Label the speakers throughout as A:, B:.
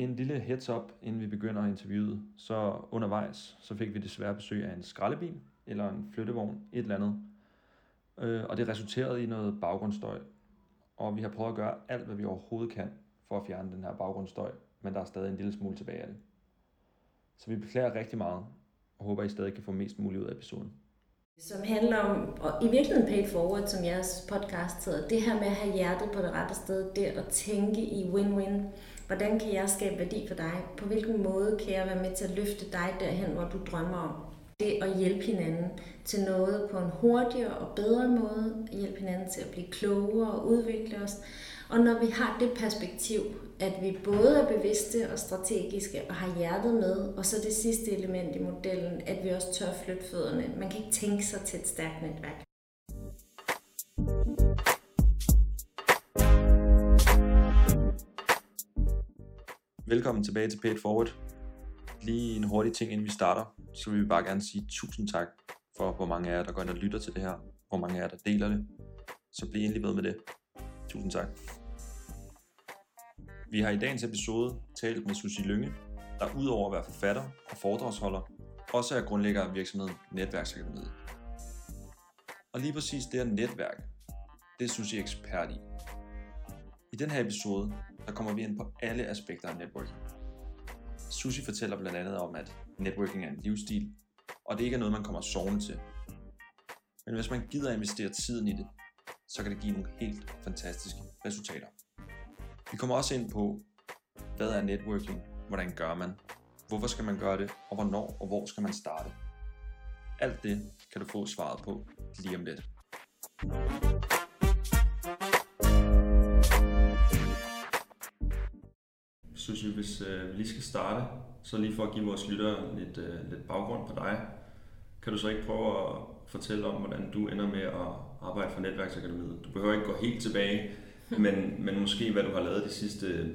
A: En lille heads up, inden vi begynder interviewet. Så undervejs, så fik vi desværre besøg af en skraldebil, eller en flyttevogn, et eller andet. Øh, og det resulterede i noget baggrundsstøj. Og vi har prøvet at gøre alt, hvad vi overhovedet kan, for at fjerne den her baggrundsstøj, men der er stadig en lille smule tilbage af det. Så vi beklager rigtig meget, og håber, I stadig kan få mest muligt ud af episoden.
B: Som handler om, og i virkeligheden paid forward, som jeres podcast hedder, det her med at have hjertet på det rette sted, det at tænke i win-win. Hvordan kan jeg skabe værdi for dig? På hvilken måde kan jeg være med til at løfte dig derhen, hvor du drømmer om? Det at hjælpe hinanden til noget på en hurtigere og bedre måde, hjælpe hinanden til at blive klogere og udvikle os. Og når vi har det perspektiv, at vi både er bevidste og strategiske og har hjertet med, og så det sidste element i modellen, at vi også tør flytte fødderne. Man kan ikke tænke sig til et stærkt netværk.
A: Velkommen tilbage til Paid Forward. Lige en hurtig ting, inden vi starter, så vil vi bare gerne sige tusind tak for, hvor mange af jer, der går ind og lytter til det her, hvor mange af jer, der deler det. Så bliv endelig ved med det. Tusind tak. Vi har i dagens episode talt med Susie Lynge, der udover at være forfatter og foredragsholder, også er grundlægger af virksomheden Netværksakademiet. Og lige præcis det her netværk, det er Susie ekspert i. I den her episode, der kommer vi ind på alle aspekter af networking. Susie fortæller blandt andet om, at networking er en livsstil, og det ikke er noget, man kommer sovende til. Men hvis man gider investere tiden i det, så kan det give nogle helt fantastiske resultater. Vi kommer også ind på, hvad er networking, hvordan gør man, hvorfor skal man gøre det, og hvornår og hvor skal man starte. Alt det kan du få svaret på lige om lidt. Sushi, hvis øh, vi lige skal starte, så lige for at give vores lyttere lidt, øh, lidt baggrund på dig, kan du så ikke prøve at fortælle om, hvordan du ender med at arbejde for Netværksakademiet? Du behøver ikke gå helt tilbage, men, men måske hvad du har lavet de sidste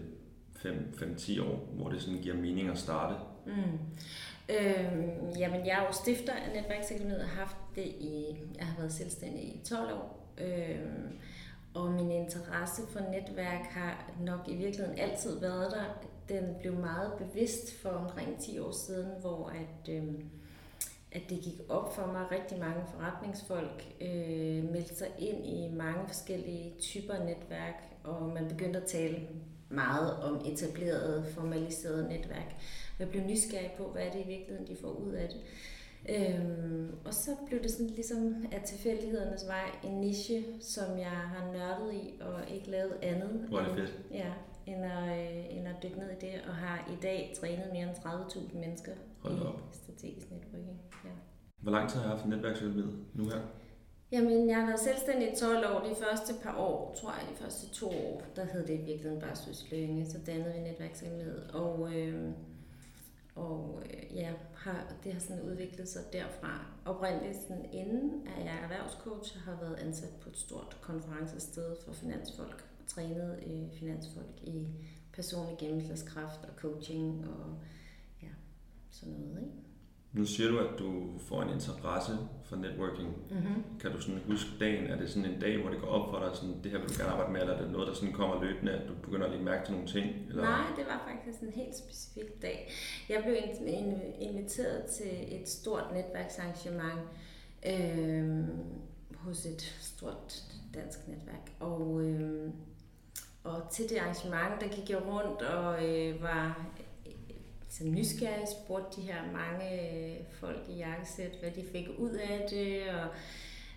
A: 5-10 år, hvor det sådan giver mening at starte? Mm.
B: Øhm, jamen, jeg er jo stifter af Netværksakademiet og har haft det i, jeg har været selvstændig i 12 år. Øhm, og min interesse for netværk har nok i virkeligheden altid været der. Den blev meget bevidst for omkring 10 år siden, hvor at, øh, at det gik op for mig, at rigtig mange forretningsfolk øh, meldte sig ind i mange forskellige typer netværk, og man begyndte at tale meget om etablerede, formaliserede netværk. Jeg blev nysgerrig på, hvad er det i virkeligheden, de får ud af det. Øhm, og så blev det sådan ligesom af tilfældighedernes vej en niche, som jeg har nørdet i og ikke lavet andet.
A: Hvor er det fedt.
B: Ja, end at, øh, end at dykke ned i det, og har i dag trænet mere end 30.000 mennesker
A: Hold op.
B: i strategisk networking. Ja.
A: Hvor lang tid har jeg haft netværksøkonomi nu her?
B: Jamen, jeg har været selvstændig i 12 år. De første par år, tror jeg, de første to år, der hed det virkelig bare Lønge. Så dannede vi netværksakademiet. Og, øh, og øh, ja, har, det har sådan udviklet sig derfra. Oprindeligt sådan inden, at jeg er erhvervscoach, har været ansat på et stort konferencested for finansfolk. Og trænet øh, finansfolk i personlig gennemslagskraft og coaching og ja, sådan noget. Ikke?
A: Nu siger du, at du får en interesse for networking. Mm-hmm. Kan du sådan huske dagen? Er det sådan en dag, hvor det går op for dig, sådan, det her vil du gerne arbejde med, eller er det noget, der sådan kommer løbende, at du begynder at lægge mærke til nogle ting? Eller?
B: Nej, det var faktisk en helt specifik dag. Jeg blev inviteret til et stort netværksarrangement øh, hos et stort dansk netværk. Og, øh, og til det arrangement, der gik jeg rundt og øh, var så nysgerrig spurgte de her mange øh, folk i jakkesæt, hvad de fik ud af det, og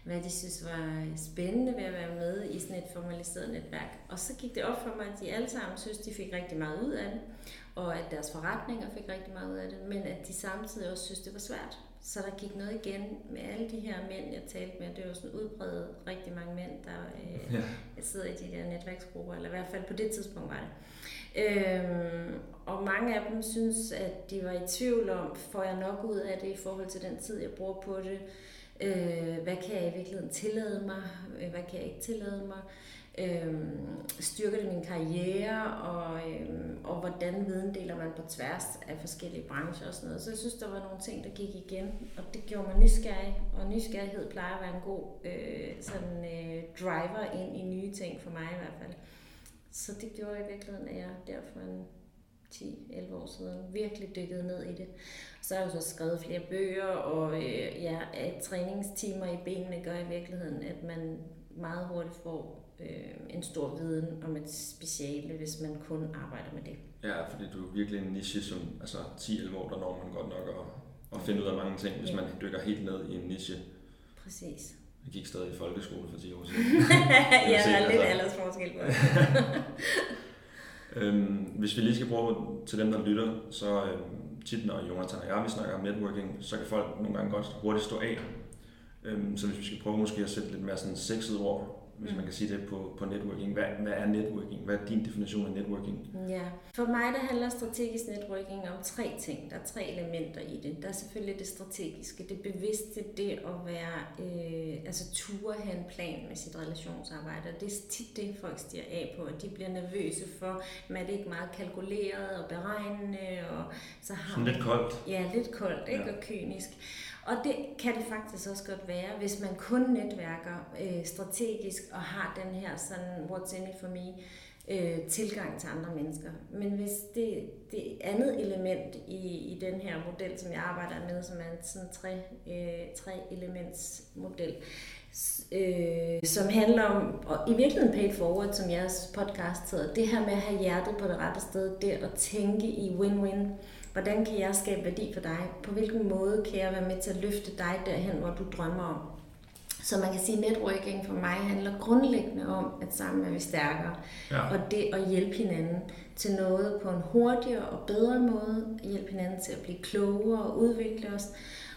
B: hvad de synes var spændende ved at være med i sådan et formaliseret netværk. Og så gik det op for mig, at de alle sammen synes, de fik rigtig meget ud af det, og at deres forretninger fik rigtig meget ud af det, men at de samtidig også synes, det var svært. Så der gik noget igen med alle de her mænd, jeg talte med. Det var sådan udbredt rigtig mange mænd, der øh, ja. sidder i de der netværksgrupper, eller i hvert fald på det tidspunkt var det. Øhm, og mange af dem synes, at de var i tvivl om, får jeg nok ud af det i forhold til den tid, jeg bruger på det? Øh, hvad kan jeg i virkeligheden tillade mig? Øh, hvad kan jeg ikke tillade mig? Øh, styrker det min karriere? Og, øh, og hvordan viden deler man på tværs af forskellige brancher og sådan noget. Så jeg synes, der var nogle ting, der gik igen, og det gjorde mig nysgerrig. Og nysgerrighed plejer at være en god øh, sådan, øh, driver ind i nye ting for mig i hvert fald. Så det gjorde i virkeligheden, at jeg derfor en 10-11 år siden, virkelig dykket ned i det. Så har jeg jo så skrevet flere bøger, og øh, ja, at træningstimer i benene gør i virkeligheden, at man meget hurtigt får øh, en stor viden om et speciale, hvis man kun arbejder med det.
A: Ja, fordi du er virkelig en niche, som altså 10-11 år, der når man godt nok at, at finde ud af mange ting, hvis ja. man dykker helt ned i en niche.
B: Præcis.
A: Jeg gik stadig i folkeskole for 10 år siden.
B: ja, der er lidt altså. aldersforskel på
A: øhm, Hvis vi lige skal bruge til dem, der lytter, så øhm, tit når Jonathan og jeg vi snakker om networking, så kan folk nogle gange godt hurtigt stå af. Øhm, så hvis vi skal prøve måske at sætte lidt mere sådan sexet ord hvis man kan sige det på, på networking. Hvad, hvad er networking? Hvad er din definition af networking?
B: Ja, for mig der handler strategisk networking om tre ting. Der er tre elementer i det. Der er selvfølgelig det strategiske, det bevidste, det at være, øh, altså ture have en plan med sit relationsarbejde. Og det er tit det, folk stiger af på, at de bliver nervøse for, at det ikke meget kalkuleret og beregnende. Og så har
A: Sådan lidt koldt.
B: Ja, lidt koldt ikke? Ja. og kynisk. Og det kan det faktisk også godt være, hvis man kun netværker øh, strategisk og har den her sådan, what's in it for me, øh, tilgang til andre mennesker. Men hvis det, det andet element i, i den her model, som jeg arbejder med, som er en sådan tre, øh, tre elements model, øh, som handler om, og i virkeligheden paid forward, som jeres podcast hedder, det her med at have hjertet på det rette sted, det at tænke i win-win, Hvordan kan jeg skabe værdi for dig? På hvilken måde kan jeg være med til at løfte dig derhen, hvor du drømmer om? Så man kan sige, at networking for mig handler grundlæggende om, at sammen er vi stærkere. Ja. Og det at hjælpe hinanden til noget på en hurtigere og bedre måde, hjælpe hinanden til at blive klogere og udvikle os.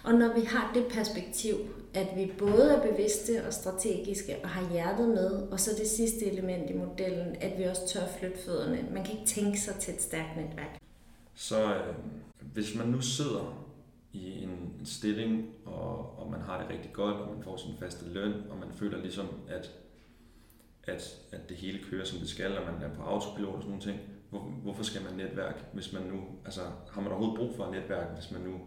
B: Og når vi har det perspektiv, at vi både er bevidste og strategiske og har hjertet med, og så det sidste element i modellen, at vi også tør flytte fødderne. Man kan ikke tænke sig til et stærkt netværk
A: så øh, hvis man nu sidder i en, en stilling, og, og man har det rigtig godt, og man får sin faste løn, og man føler ligesom, at, at, at det hele kører, som det skal, og man er på autopilot og sådan nogle ting, hvor, hvorfor skal man netværk, hvis man nu, altså har man overhovedet brug for et netværk, hvis man nu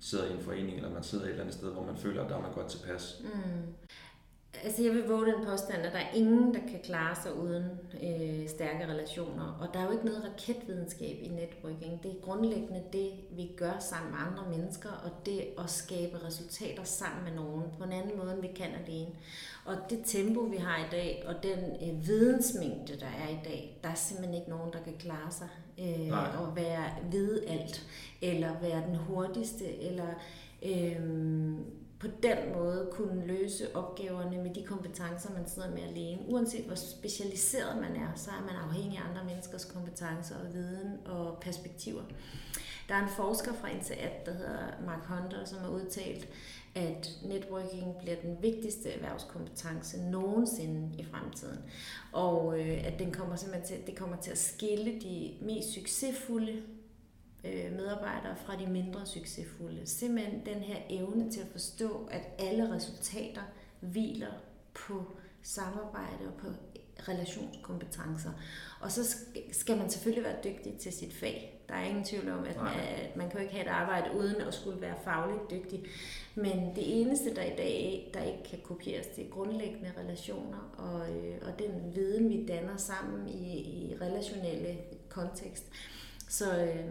A: sidder i en forening, eller man sidder et eller andet sted, hvor man føler, at der er man godt tilpas? Mm.
B: Altså jeg vil våge den påstand, at der er ingen, der kan klare sig uden øh, stærke relationer. Og der er jo ikke noget raketvidenskab i networking. Det er grundlæggende det, vi gør sammen med andre mennesker, og det at skabe resultater sammen med nogen på en anden måde, end vi kan alene. Og det tempo, vi har i dag, og den øh, vidensmængde, der er i dag, der er simpelthen ikke nogen, der kan klare sig øh, og være vide alt, eller være den hurtigste, eller... Øh, på den måde kunne løse opgaverne med de kompetencer, man sidder med alene. Uanset hvor specialiseret man er, så er man afhængig af andre menneskers kompetencer og viden og perspektiver. Der er en forsker fra INSEAD, der hedder Mark Hunter, som har udtalt, at networking bliver den vigtigste erhvervskompetence nogensinde i fremtiden. Og øh, at den kommer simpelthen til, det kommer til at skille de mest succesfulde øh, medarbejdere fra de mindre succesfulde. Simpelthen den her evne til at forstå, at alle resultater hviler på samarbejde og på relationskompetencer. Og så skal man selvfølgelig være dygtig til sit fag. Der er ingen tvivl om, at man, at man kan jo ikke have et arbejde uden at skulle være fagligt dygtig. Men det eneste, der i dag der ikke kan kopieres, det er grundlæggende relationer og, øh, og den viden, vi danner sammen i, i relationelle kontekst. Så, øh,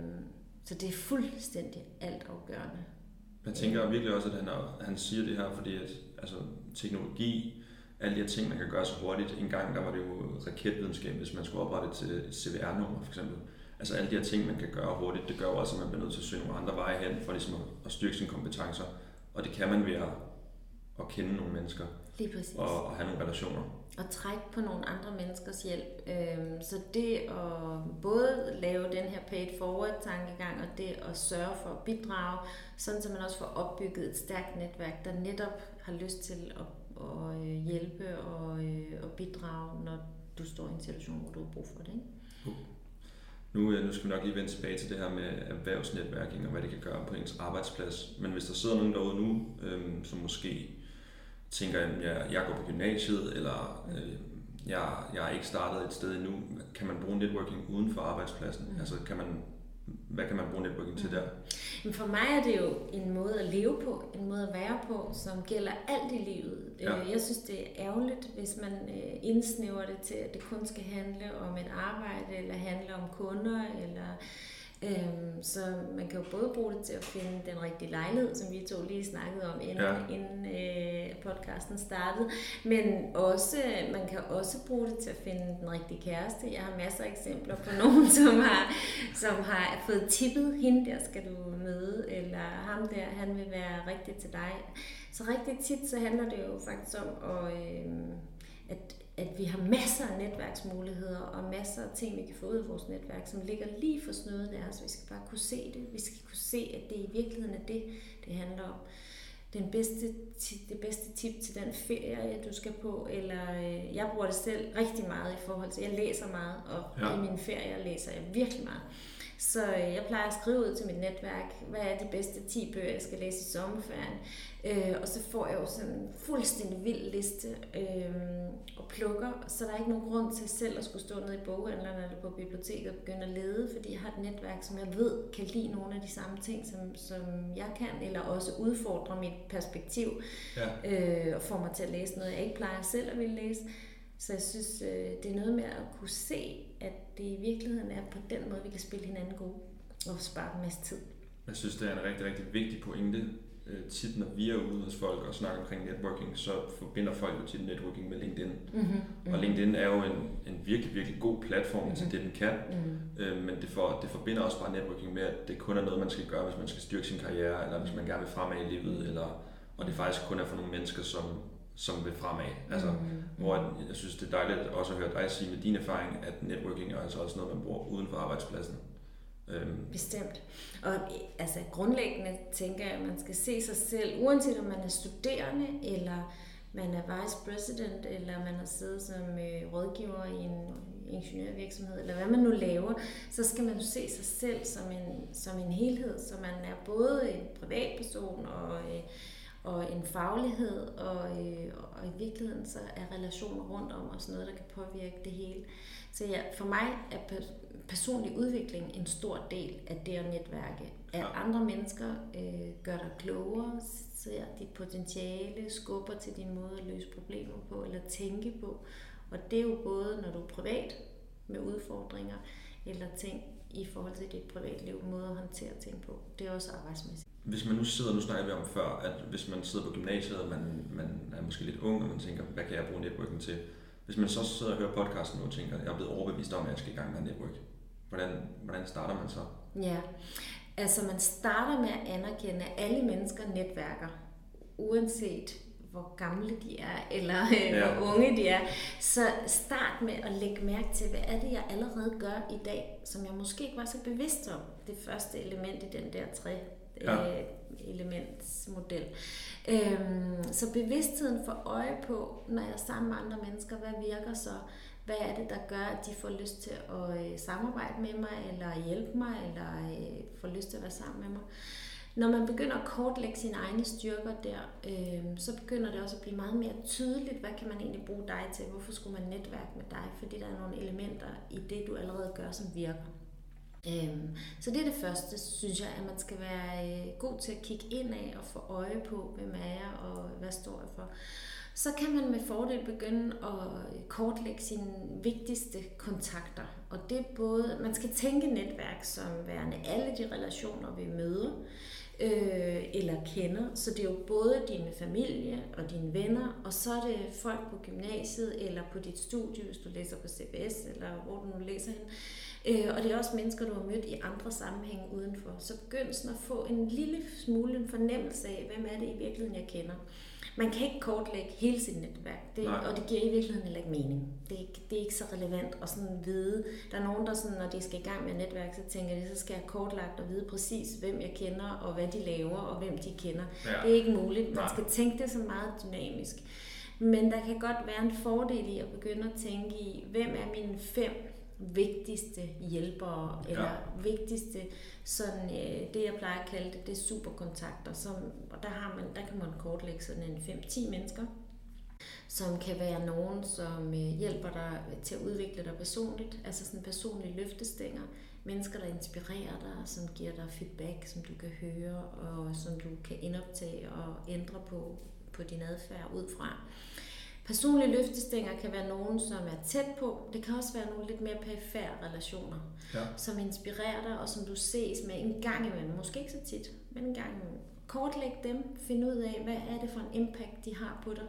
B: så det er fuldstændig altafgørende.
A: Jeg tænker virkelig også, at han, han siger det her, fordi at, altså, teknologi, alle de her ting, man kan gøre så hurtigt. En gang der var det jo raketvidenskab, hvis man skulle oprette et CVR-nummer for eksempel. Altså alle de her ting, man kan gøre hurtigt, det gør også, at man bliver nødt til at søge nogle andre veje hen, for ligesom at styrke sine kompetencer. Og det kan man ved at kende nogle mennesker.
B: Lige præcis.
A: Og, og have nogle relationer
B: at trække på nogle andre menneskers hjælp. Øhm, så det at både lave den her paid forward tankegang, og det at sørge for at bidrage, sådan så man også får opbygget et stærkt netværk, der netop har lyst til at, at øh, hjælpe og øh, at bidrage, når du står i en situation, hvor du har brug for det. Ikke? Uh.
A: Nu, nu skal vi nok lige vende tilbage til det her med erhvervsnetværking og hvad det kan gøre på ens arbejdsplads. Men hvis der sidder nogen derude nu, øhm, som måske tænker, at jeg, jeg går på gymnasiet, eller øh, jeg, jeg er ikke startet et sted endnu, kan man bruge networking uden for arbejdspladsen? Mm. Altså kan man, hvad kan man bruge networking til mm. der?
B: Men for mig er det jo en måde at leve på, en måde at være på, som gælder alt i livet. Ja. Øh, jeg synes, det er ærgerligt, hvis man øh, indsnæver det til, at det kun skal handle om et arbejde, eller handle om kunder, eller Øhm, så man kan jo både bruge det til at finde den rigtige lejlighed, som vi to lige snakkede om, inden, ja. inden øh, podcasten startede. Men også, man kan også bruge det til at finde den rigtige kæreste. Jeg har masser af eksempler på nogen, som har, som har fået tippet, hende der skal du møde, eller ham der, han vil være rigtig til dig. Så rigtig tit, så handler det jo faktisk om, at, øh, at at vi har masser af netværksmuligheder og masser af ting, vi kan få ud af vores netværk, som ligger lige for snøden af os. Vi skal bare kunne se det. Vi skal kunne se, at det i virkeligheden er det, det handler om. Den bedste, det bedste tip til den ferie, du skal på, eller øh, jeg bruger det selv rigtig meget i forhold til, jeg læser meget, og ja. i mine ferier læser jeg virkelig meget. Så øh, jeg plejer at skrive ud til mit netværk, hvad er de bedste 10 bøger, jeg skal læse i sommerferien. Øh, og så får jeg jo sådan en fuldstændig vild liste øh, og plukker, så der er ikke nogen grund til selv at skulle stå nede i boghandlerne eller på biblioteket og begynde at lede, fordi jeg har et netværk, som jeg ved kan lide nogle af de samme ting, som, som jeg kan, eller også udfordre mit perspektiv ja. øh, og få mig til at læse noget, jeg ikke plejer selv at ville læse. Så jeg synes, øh, det er noget med at kunne se, at det i virkeligheden er på den måde, vi kan spille hinanden gode og spare en masse tid.
A: Jeg synes, det er en rigtig, rigtig vigtig pointe. Øh, tit når vi er ude hos folk og snakker omkring networking, så forbinder folk jo til networking med LinkedIn. Mm-hmm. Mm-hmm. Og LinkedIn er jo en, en virkelig, virkelig god platform mm-hmm. til det, den kan. Mm-hmm. Øh, men det, for, det forbinder også bare networking med, at det kun er noget, man skal gøre, hvis man skal styrke sin karriere, eller hvis man gerne vil fremad i livet, eller, og det faktisk kun er for nogle mennesker, som, som vil fremad. Altså, mm-hmm. Hvor jeg synes, det er dejligt også at høre dig sige med din erfaring, at networking er altså også noget, man bruger uden for arbejdspladsen.
B: Øhm. Bestemt. Og altså grundlæggende tænker jeg, at man skal se sig selv, uanset om man er studerende, eller man er vice president, eller man har siddet som øh, rådgiver i en ingeniørvirksomhed, eller hvad man nu laver, så skal man jo se sig selv som en, som en helhed, så man er både en privatperson og, øh, og en faglighed, og, øh, og i virkeligheden så er relationer rundt om os noget, der kan påvirke det hele. Så ja, for mig er personlig udvikling en stor del af det at netværke. At andre mennesker øh, gør dig klogere, ser dit potentiale, skubber til din måde at løse problemer på, eller tænke på. Og det er jo både, når du er privat med udfordringer, eller ting i forhold til dit privatliv, måde at håndtere ting på. Det er også arbejdsmæssigt.
A: Hvis man nu sidder, nu snakker vi om før, at hvis man sidder på gymnasiet, og man, man er måske lidt ung, og man tænker, hvad kan jeg bruge networking til? Hvis man så sidder og hører podcasten nu og tænker, jeg er blevet overbevist om, at jeg skal i gang med network, hvordan, hvordan starter man så?
B: Ja, altså man starter med at anerkende, at alle mennesker netværker, uanset hvor gamle de er, eller øh, ja. hvor unge de er. Så start med at lægge mærke til, hvad er det, jeg allerede gør i dag, som jeg måske ikke var så bevidst om. Det første element i den der tre ja. øh, elementsmodel. Øhm, så bevidstheden for øje på, når jeg er sammen med andre mennesker, hvad virker så? Hvad er det, der gør, at de får lyst til at øh, samarbejde med mig, eller hjælpe mig, eller øh, får lyst til at være sammen med mig? Når man begynder at kortlægge sine egne styrker der, øh, så begynder det også at blive meget mere tydeligt, hvad kan man egentlig bruge dig til? Hvorfor skulle man netværke med dig? Fordi der er nogle elementer i det, du allerede gør, som virker. Øh, så det er det første, synes jeg, at man skal være øh, god til at kigge ind af og få øje på, hvem er jeg og hvad står jeg for. Så kan man med fordel begynde at kortlægge sine vigtigste kontakter. Og det er både, man skal tænke netværk som værende alle de relationer, vi møder øh, eller kender. Så det er jo både din familie og dine venner, og så er det folk på gymnasiet eller på dit studie, hvis du læser på CBS, eller hvor du nu læser hen Øh, og det er også mennesker, du har mødt i andre sammenhænge udenfor. Så begynd sådan at få en lille smule en fornemmelse af, hvem er det i virkeligheden, jeg kender. Man kan ikke kortlægge hele sit netværk, det, og det giver i virkeligheden heller ikke mening. Det er, det er ikke så relevant at sådan vide. Der er nogen, der sådan, når de skal i gang med netværk, så tænker de, så skal jeg kortlagt og vide præcis, hvem jeg kender, og hvad de laver, og hvem de kender. Ja. Det er ikke muligt. Man Nej. skal tænke det så meget dynamisk. Men der kan godt være en fordel i at begynde at tænke i, hvem er mine fem vigtigste hjælpere, eller ja. vigtigste, sådan, øh, det jeg plejer at kalde det, det er superkontakter, som, og der, har man, der kan man kortlægge sådan en 5-10 mennesker, som kan være nogen, som øh, hjælper dig til at udvikle dig personligt, altså sådan personlige løftestænger, mennesker, der inspirerer dig, som giver dig feedback, som du kan høre, og som du kan indoptage og ændre på, på din adfærd ud fra. Personlige løftestænger kan være nogen, som er tæt på. Det kan også være nogle lidt mere perifære relationer,
A: Ja.
B: som inspirerer dig, og som du ses med en gang imellem. Måske ikke så tit, men en gang imellem. Kortlæg dem, find ud af, hvad er det for en impact, de har på dig,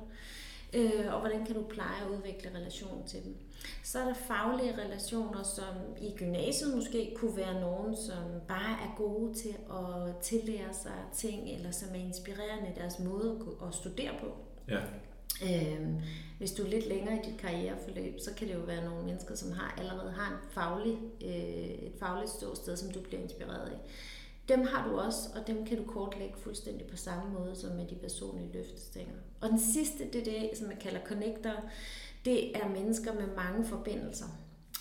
B: øh, og hvordan kan du pleje at udvikle relationen til dem. Så er der faglige relationer, som i gymnasiet måske kunne være nogen, som bare er gode til at tillære sig ting, eller som er inspirerende i deres måde at studere på.
A: Ja.
B: Øhm, hvis du er lidt længere i dit karriereforløb, så kan det jo være nogle mennesker, som har allerede har en faglig, øh, et fagligt ståsted, som du bliver inspireret af. Dem har du også, og dem kan du kortlægge fuldstændig på samme måde som med de personlige løftestænger. Og den sidste, det er det, som jeg kalder connector. Det er mennesker med mange forbindelser.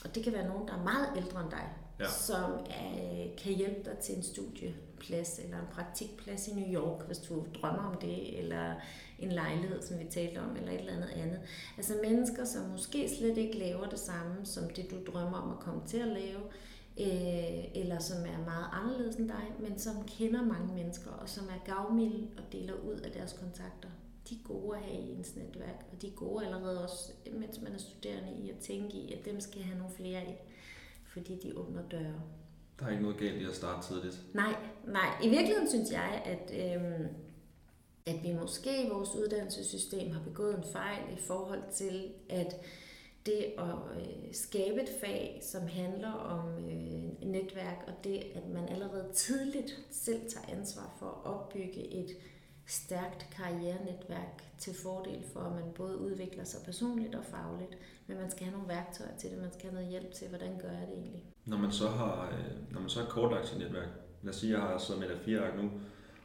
B: Og det kan være nogen, der er meget ældre end dig,
A: Ja.
B: som øh, kan hjælpe dig til en studieplads eller en praktikplads i New York, hvis du drømmer om det, eller en lejlighed, som vi talte om, eller et eller andet andet. Altså mennesker, som måske slet ikke laver det samme, som det du drømmer om at komme til at lave, øh, eller som er meget anderledes end dig, men som kender mange mennesker, og som er gavmilde og deler ud af deres kontakter. De er gode at have i ens netværk, og de er gode allerede også, mens man er studerende, i at tænke i, at dem skal have nogle flere af, fordi de åbner døre.
A: Der er ikke noget galt i at starte tidligt.
B: Nej, nej. I virkeligheden synes jeg, at, øhm, at vi måske i vores uddannelsessystem har begået en fejl i forhold til, at det at øh, skabe et fag, som handler om øh, netværk, og det, at man allerede tidligt selv tager ansvar for at opbygge et stærkt karrierenetværk til fordel for, at man både udvikler sig personligt og fagligt, men man skal have nogle værktøjer til det, man skal have noget hjælp til, hvordan gør jeg det egentlig.
A: Når man så har, øh, når man så har kortlagt sit netværk, lad os sige, at jeg har siddet med et fire ark nu,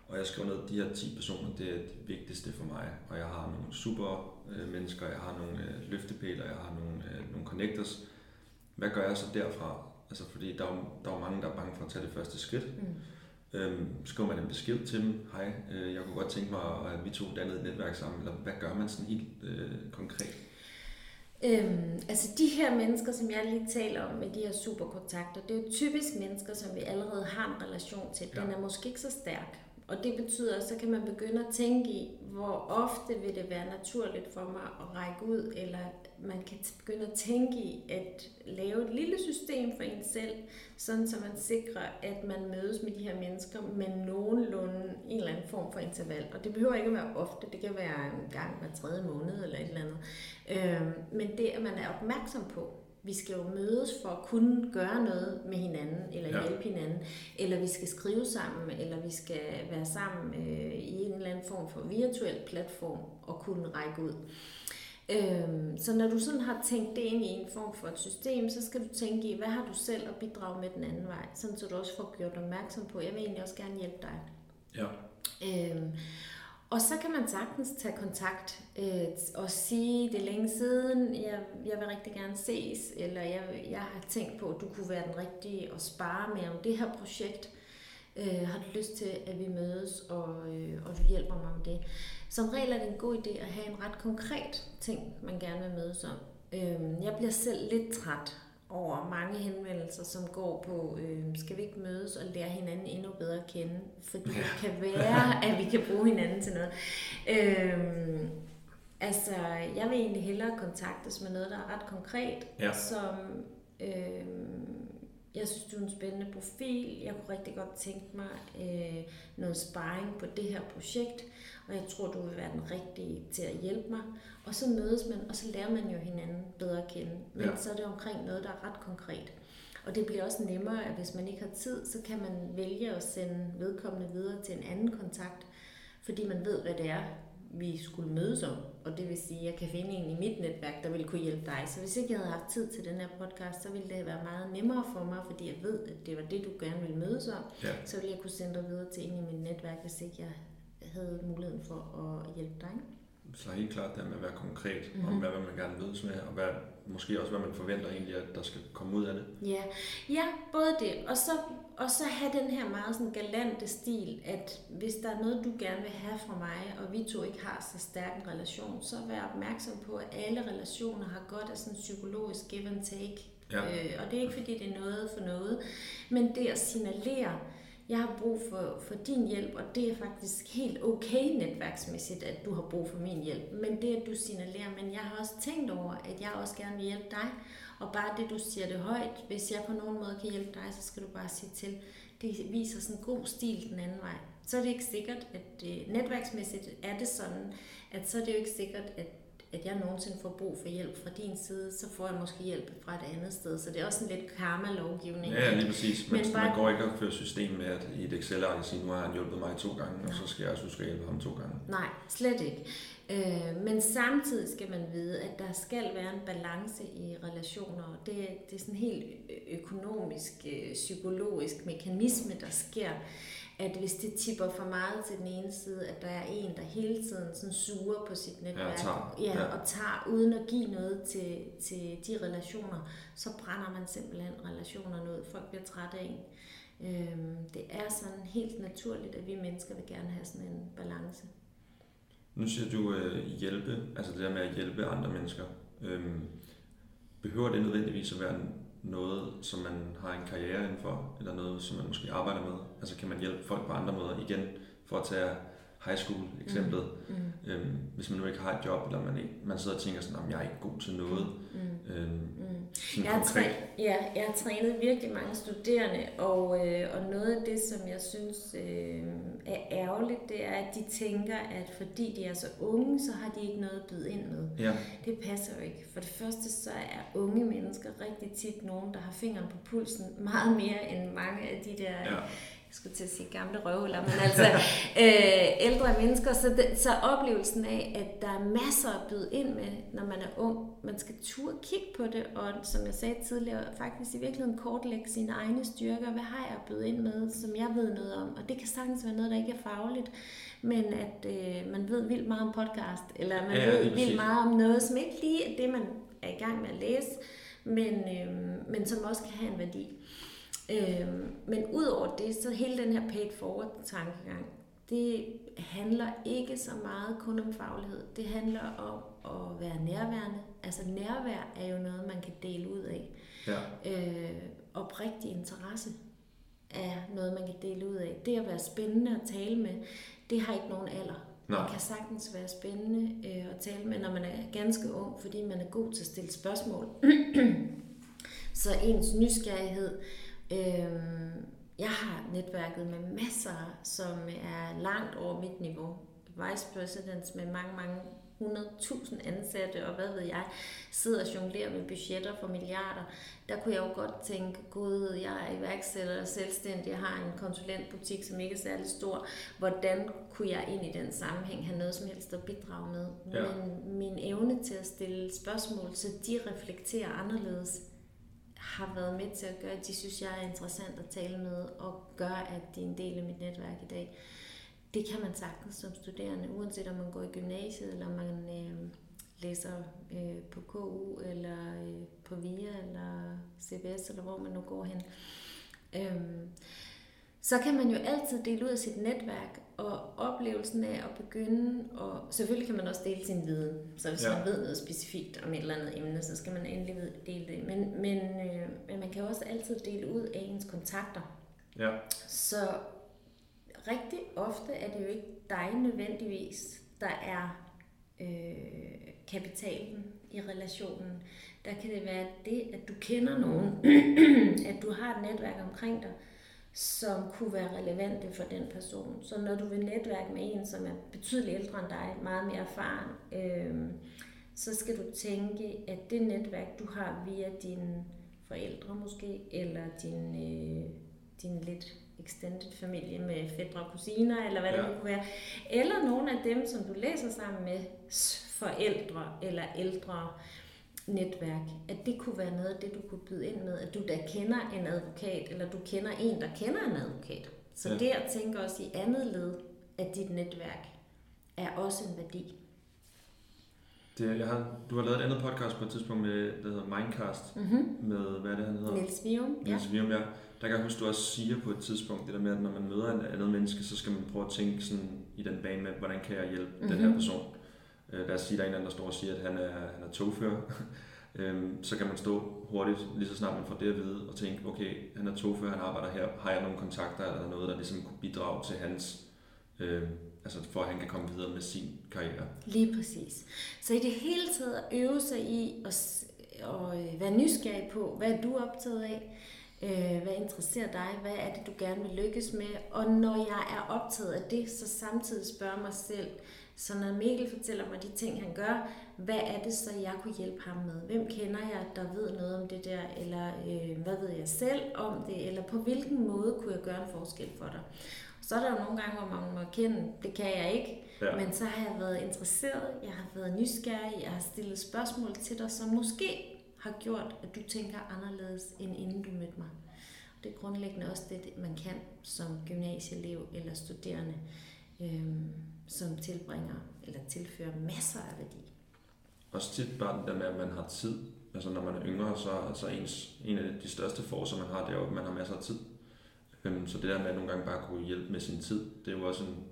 A: og jeg skriver ned, at de her 10 personer, det er det vigtigste for mig, og jeg har nogle super øh, mennesker, jeg har nogle øh, løftepæler, jeg har nogle, øh, nogle connectors. Hvad gør jeg så derfra? Altså, fordi der er, der er mange, der er bange for at tage det første skridt.
B: Mm.
A: Øhm, skriver man en besked til dem, hej, øh, jeg kunne godt tænke mig, at vi to dannede et netværk sammen, eller hvad gør man sådan helt øh, konkret?
B: Øhm, altså de her mennesker, som jeg lige taler om med de her superkontakter, det er jo typisk mennesker, som vi allerede har en relation til. Den
A: Ja.
B: er måske ikke så stærk. Og det betyder, at så kan man begynde at tænke i, hvor ofte vil det være naturligt for mig at række ud, eller man kan begynde at tænke i at lave et lille system for en selv, sådan så man sikrer, at man mødes med de her mennesker med nogenlunde en eller anden form for interval. Og det behøver ikke at være ofte, det kan være en gang hver tredje måned eller et eller andet. Øhm, men det, at man er opmærksom på, vi skal jo mødes for at kunne gøre noget med hinanden, eller
A: Ja.
B: hjælpe hinanden, eller vi skal skrive sammen, eller vi skal være sammen øh, i en eller anden form for virtuel platform og kunne række ud. Øhm, så når du sådan har tænkt det ind i en form for et system, så skal du tænke i, hvad har du selv at bidrage med den anden vej, sådan så du også får gjort opmærksom på, jeg vil egentlig også gerne hjælpe dig.
A: Ja.
B: Øhm, og så kan man sagtens tage kontakt øh, og sige, det er længe siden, jeg, jeg vil rigtig gerne ses, eller jeg, jeg har tænkt på, at du kunne være den rigtige og spare med om det her projekt. Øh, har du lyst til, at vi mødes, og, øh, og du hjælper mig med det. Som regel er det en god idé at have en ret konkret ting, man gerne vil mødes om. Øh, jeg bliver selv lidt træt over mange henvendelser, som går på, øh, skal vi ikke mødes og lære hinanden endnu bedre at kende, fordi det kan være, at vi kan bruge hinanden til noget. Øh, altså, jeg vil egentlig hellere kontaktes med noget, der er ret konkret,
A: Ja.
B: som øh, jeg synes, du er en spændende profil. Jeg kunne rigtig godt tænke mig øh, noget sparring på det her projekt, og jeg tror, du vil være den rigtige til at hjælpe mig. Og så mødes man, og så lærer man jo hinanden bedre at kende. Men
A: Ja.
B: så er det omkring noget, der er ret konkret. Og det bliver også nemmere, at hvis man ikke har tid, så kan man vælge at sende vedkommende videre til en anden kontakt, fordi man ved, hvad det er, vi skulle mødes om. Og det vil sige, at jeg kan finde en i mit netværk, der ville kunne hjælpe dig. Så hvis ikke jeg havde haft tid til den her podcast, så ville det være meget nemmere for mig, fordi jeg ved, at det var det, du gerne ville mødes om.
A: Ja.
B: Så ville jeg kunne sende dig videre til en i mit netværk, hvis ikke jeg havde muligheden for at hjælpe dig.
A: Så helt klart det med at være konkret mm-hmm.
B: Mhm.
A: om, hvad man gerne mødes med, og hvad, måske også, hvad man forventer egentlig, at der skal komme ud af det.
B: Ja, ja både det. Og så, og så have den her meget sådan galante stil, at hvis der er noget, du gerne vil have fra mig, og vi to ikke har så stærk en relation, så vær opmærksom på, at alle relationer har godt af sådan en psykologisk give and take.
A: Ja.
B: Øh, og det er ikke fordi, det er noget for noget, men det at signalere, jeg har brug for, for din hjælp, og det er faktisk helt okay netværksmæssigt, at du har brug for min hjælp. Men det, at du signalerer, men jeg har også tænkt over, at jeg også gerne vil hjælpe dig, og bare det, du siger det højt, hvis jeg på nogen måde kan hjælpe dig, så skal du bare sige til. Det viser sådan en god stil den anden vej. Så er det ikke sikkert, at øh, netværksmæssigt er det sådan, at så er det jo ikke sikkert, at at jeg nogensinde får brug for hjælp fra din side, så får jeg måske hjælp fra et andet sted. Så det er også en lidt karma-lovgivning.
A: Ja, lige præcis. Men, Men bare... man går ikke op for system med, at i et Excel-ark sige, nu har han hjulpet mig to gange, Nej. og så skal jeg også huske at hjælpe ham to gange.
B: Nej, slet ikke. Øh, men samtidig skal man vide, at der skal være en balance i relationer. Det, det er sådan en helt økonomisk, øh, psykologisk mekanisme, der sker at hvis det tipper for meget til den ene side, at der er en, der hele tiden sådan suger på sit netværk,
A: ja, tager.
B: Ja, ja. og tager uden at give noget til, til de relationer, så brænder man simpelthen relationerne ud. Folk bliver trætte af en. Øhm, det er sådan helt naturligt, at vi mennesker vil gerne have sådan en balance.
A: Nu siger du øh, hjælpe, altså det der med at hjælpe andre mennesker. Øhm, behøver det nødvendigvis at være noget, som man har en karriere indenfor, eller noget, som man måske arbejder med? Altså kan man hjælpe folk på andre måder igen, for at tage high school eksemplet. Mm. Mm. Øhm, hvis man nu ikke har et job, eller man, ikke, man sidder og tænker sådan, at jeg er ikke god til noget. Mm. Øhm,
B: mm. Jeg, har træ, ja, jeg har trænet virkelig mange studerende, og, øh, og noget af det, som jeg synes øh, er ærgerligt, det er, at de tænker, at fordi de er så unge, så har de ikke noget at byde ind med.
A: Ja.
B: Det passer jo ikke. For det første, så er unge mennesker rigtig tit nogen, der har fingeren på pulsen meget mere end mange af de der... Ja skulle til at sige gamle røvhuller, men altså øh, ældre mennesker, så, det, så oplevelsen af, at der er masser at byde ind med, når man er ung. Man skal turde kigge på det, og som jeg sagde tidligere, faktisk i virkeligheden kortlægge sine egne styrker. Hvad har jeg at byde ind med, som jeg ved noget om? Og det kan sagtens være noget, der ikke er fagligt, men at øh, man ved vildt meget om podcast, eller man ja, ved vildt meget om noget, som ikke lige er det, man er i gang med at læse, men, øh, men som også kan have en værdi. Øhm, men udover det, så hele den her paid forward tankegang, det handler ikke så meget kun om faglighed. Det handler om at være nærværende. Altså nærvær er jo noget, man kan dele ud af.
A: Ja.
B: Øh, oprigtig interesse er noget, man kan dele ud af. Det at være spændende at tale med, det har ikke nogen alder. Nej. Det kan sagtens være spændende øh, at tale med, når man er ganske ung, fordi man er god til at stille spørgsmål. så ens nysgerrighed Øhm, jeg har netværket med masser, som er langt over mit niveau. Vice presidents med mange, mange 100.000 ansatte, og hvad ved jeg, sidder og jonglerer med budgetter for milliarder. Der kunne jeg jo godt tænke, gud, jeg er iværksætter og selvstændig, jeg har en konsulentbutik, som ikke er særlig stor. Hvordan kunne jeg ind i den sammenhæng have noget som helst at bidrage med? Ja. Men min evne til at stille spørgsmål, så de reflekterer anderledes, har været med til at gøre, at de synes, jeg er interessant at tale med, og gør, at de er en del af mit netværk i dag. Det kan man sagtens som studerende, uanset om man går i gymnasiet, eller man øh, læser øh, på KU, eller øh, på VIA, eller CBS, eller hvor man nu går hen. Øh, så kan man jo altid dele ud af sit netværk, og oplevelsen af at begynde, og selvfølgelig kan man også dele sin viden, så hvis ja. man ved noget specifikt om et eller andet emne, så skal man endelig dele det. Men, men, øh, men man kan også altid dele ud af ens kontakter.
A: Ja.
B: Så rigtig ofte er det jo ikke dig nødvendigvis, der er øh, kapitalen i relationen. Der kan det være det, at du kender nogen, at du har et netværk omkring dig, som kunne være relevante for den person. Så når du vil netværke med en, som er betydeligt ældre end dig, meget mere erfaren, øh, så skal du tænke, at det netværk, du har via dine forældre måske, eller din, øh, din lidt extended familie med fædre og kusiner, eller hvad ja. det kunne være, eller nogle af dem, som du læser sammen med forældre eller ældre, netværk, at det kunne være noget af det, du kunne byde ind med, at du da kender en advokat, eller du kender en, der kender en advokat. Så ja. det at tænke også i andet led af dit netværk, er også en værdi.
A: Det, jeg har, du har lavet et andet podcast på et tidspunkt, med, der hedder Mindcast, mm-hmm. med, hvad er det, han hedder?
B: Niels Vium.
A: Niels Vium, ja. Der kan jeg huske, du også siger på et tidspunkt, det der med, at når man møder en andet menneske, så skal man prøve at tænke sådan i den bane med, hvordan kan jeg hjælpe mm-hmm. den her mhm. person. Øh, lad os sige, der er en anden, der står og siger, at han er, han er togfører. øhm, så kan man stå hurtigt, lige så snart man får det at vide, og tænke, okay, han er togfører, han arbejder her, har jeg nogle kontakter eller noget, der ligesom kunne bidrage til hans, øh, altså for at han kan komme videre med sin karriere.
B: Lige præcis. Så i det hele taget at øve sig i at, at øh, være nysgerrig på, hvad er du optaget af, øh, hvad interesserer dig, hvad er det, du gerne vil lykkes med, og når jeg er optaget af det, så samtidig spørge mig selv, så når Mikkel fortæller mig de ting, han gør, hvad er det så, jeg kunne hjælpe ham med? Hvem kender jeg, der ved noget om det der? Eller øh, hvad ved jeg selv om det? Eller på hvilken måde kunne jeg gøre en forskel for dig? Så er der jo nogle gange, hvor man må erkende, det kan jeg ikke. Ja. Men så har jeg været interesseret, jeg har været nysgerrig, jeg har stillet spørgsmål til dig, som måske har gjort, at du tænker anderledes, end inden du mødte mig. Det er grundlæggende også det, man kan som gymnasieelev eller studerende, øhm, som tilbringer eller tilfører masser af værdi.
A: Også tit bare det der med, at man har tid. Altså når man er yngre, så, så ens, en af de største forser, man har, det er jo, at man har masser af tid. Øhm, så det der med at nogle gange bare kunne hjælpe med sin tid, det er jo også en,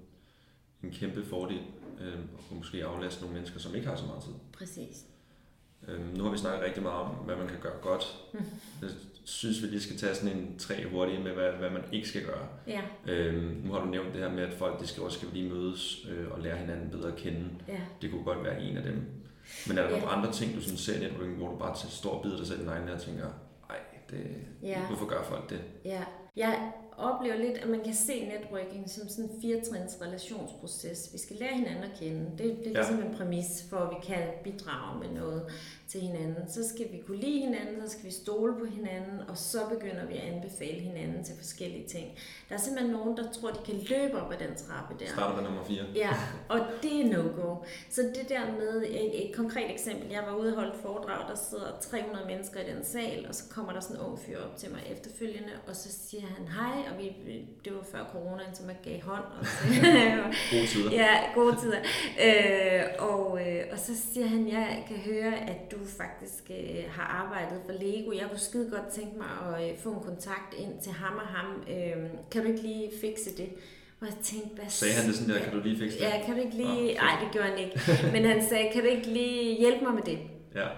A: en kæmpe fordel. Øhm, kunne måske aflaste nogle mennesker, som ikke har så meget tid.
B: Præcis.
A: Øhm, nu har vi snakket rigtig meget om, hvad man kan gøre godt. Synes, vi lige skal tage sådan en tre hurtige med, hvad, hvad man ikke skal gøre.
B: Ja.
A: Øhm, nu har du nævnt det her med, at folk de skal også skal lige mødes øh, og lære hinanden bedre at kende.
B: Ja.
A: Det kunne godt være en af dem. Men er der ja. nogle andre ting, du sådan ser i networking, hvor du bare står og bider dig selv i neglen og tænker, ej, det, ja. hvorfor gør folk det?
B: Ja, jeg oplever lidt, at man kan se networking som sådan en firetrins relationsproces. Vi skal lære hinanden at kende. Det, det er ja. ligesom en præmis for, at vi kan bidrage med noget til hinanden. Så skal vi kunne lide hinanden, så skal vi stole på hinanden, og så begynder vi at anbefale hinanden til forskellige ting. Der er simpelthen nogen, der tror, de kan løbe op ad den trappe der.
A: Starter med nummer 4.
B: Ja, og det er no-go. Så det der med, et, et konkret eksempel, jeg var ude og holde foredrag, der sidder 300 mennesker i den sal, og så kommer der sådan en ung fyr op til mig efterfølgende, og så siger han hej, og vi, det var før coronaen, så man gav hånd. Og så,
A: gode tider.
B: Ja, gode tider. Øh, og, øh, og så siger han, jeg kan høre, at du faktisk øh, har arbejdet for Lego. Jeg kunne skide godt tænke mig at øh, få en kontakt ind til ham og ham. Øh, kan du ikke lige fikse det? Og jeg tænkte, hvad
A: Sagde han det sådan der, kan du lige fikse det?
B: Ja, kan du ikke lige... Nej, det gjorde han ikke. Men han sagde, kan du ikke lige hjælpe mig med det?
A: Ja.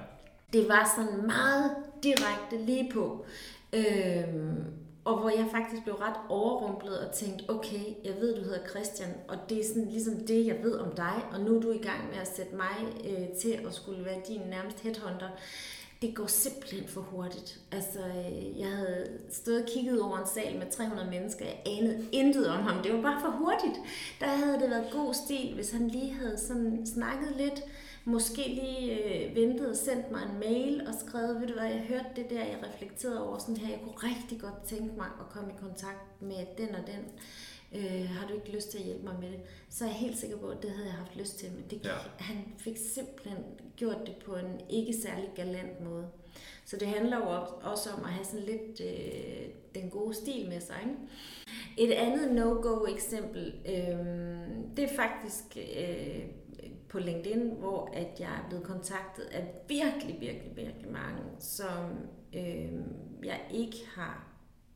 B: Det var sådan meget direkte lige på. Øhm, og hvor jeg faktisk blev ret overrumplet og tænkte, okay, jeg ved, du hedder Christian, og det er sådan ligesom det, jeg ved om dig, og nu er du i gang med at sætte mig øh, til at skulle være din nærmest headhunter. Det går simpelthen for hurtigt. Altså, øh, jeg havde stået og kigget over en sal med 300 mennesker, jeg anede intet om ham. Det var bare for hurtigt. Der havde det været god stil, hvis han lige havde sådan snakket lidt, måske lige øh, ventet og sendt mig en mail og skrevet, ved du hvad, jeg hørte det der, jeg reflekterede over sådan her, jeg kunne rigtig godt tænke mig at komme i kontakt med den og den. Øh, har du ikke lyst til at hjælpe mig med det? Så er jeg helt sikker på, at det havde jeg haft lyst til, men det, ja. han fik simpelthen gjort det på en ikke særlig galant måde. Så det handler jo også om at have sådan lidt øh, den gode stil med sig. Ikke? Et andet no-go eksempel, øh, det er faktisk øh, på LinkedIn, hvor at jeg er blevet kontaktet af virkelig, virkelig, virkelig mange, som øh, jeg ikke har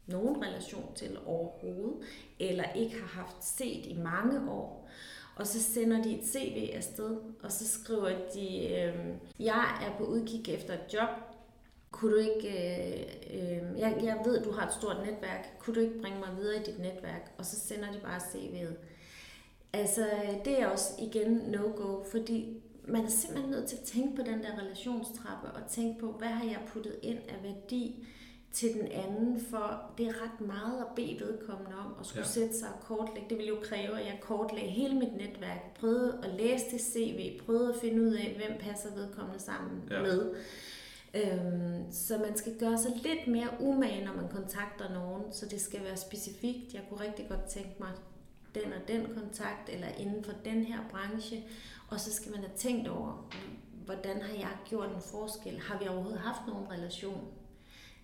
B: nogen relation til overhovedet, eller ikke har haft set i mange år. Og så sender de et CV afsted, og så skriver de, øh, jeg er på udkig efter et job. Kunne du ikke, øh, øh, jeg, jeg ved, du har et stort netværk. Kunne du ikke bringe mig videre i dit netværk? Og så sender de bare CV'et. Altså, det er også igen no-go, fordi man er simpelthen nødt til at tænke på den der relationstrappe, og tænke på, hvad har jeg puttet ind af værdi til den anden, for det er ret meget at bede vedkommende om at skulle ja. sætte sig og kortlægge. Det vil jo kræve, at jeg kortlægger hele mit netværk, prøvede at læse det CV, prøvede at finde ud af, hvem passer vedkommende sammen ja. med. Øhm, så man skal gøre sig lidt mere umage, når man kontakter nogen, så det skal være specifikt. Jeg kunne rigtig godt tænke mig den og den kontakt, eller inden for den her branche, og så skal man have tænkt over, hvordan har jeg gjort en forskel? Har vi overhovedet haft nogen relation?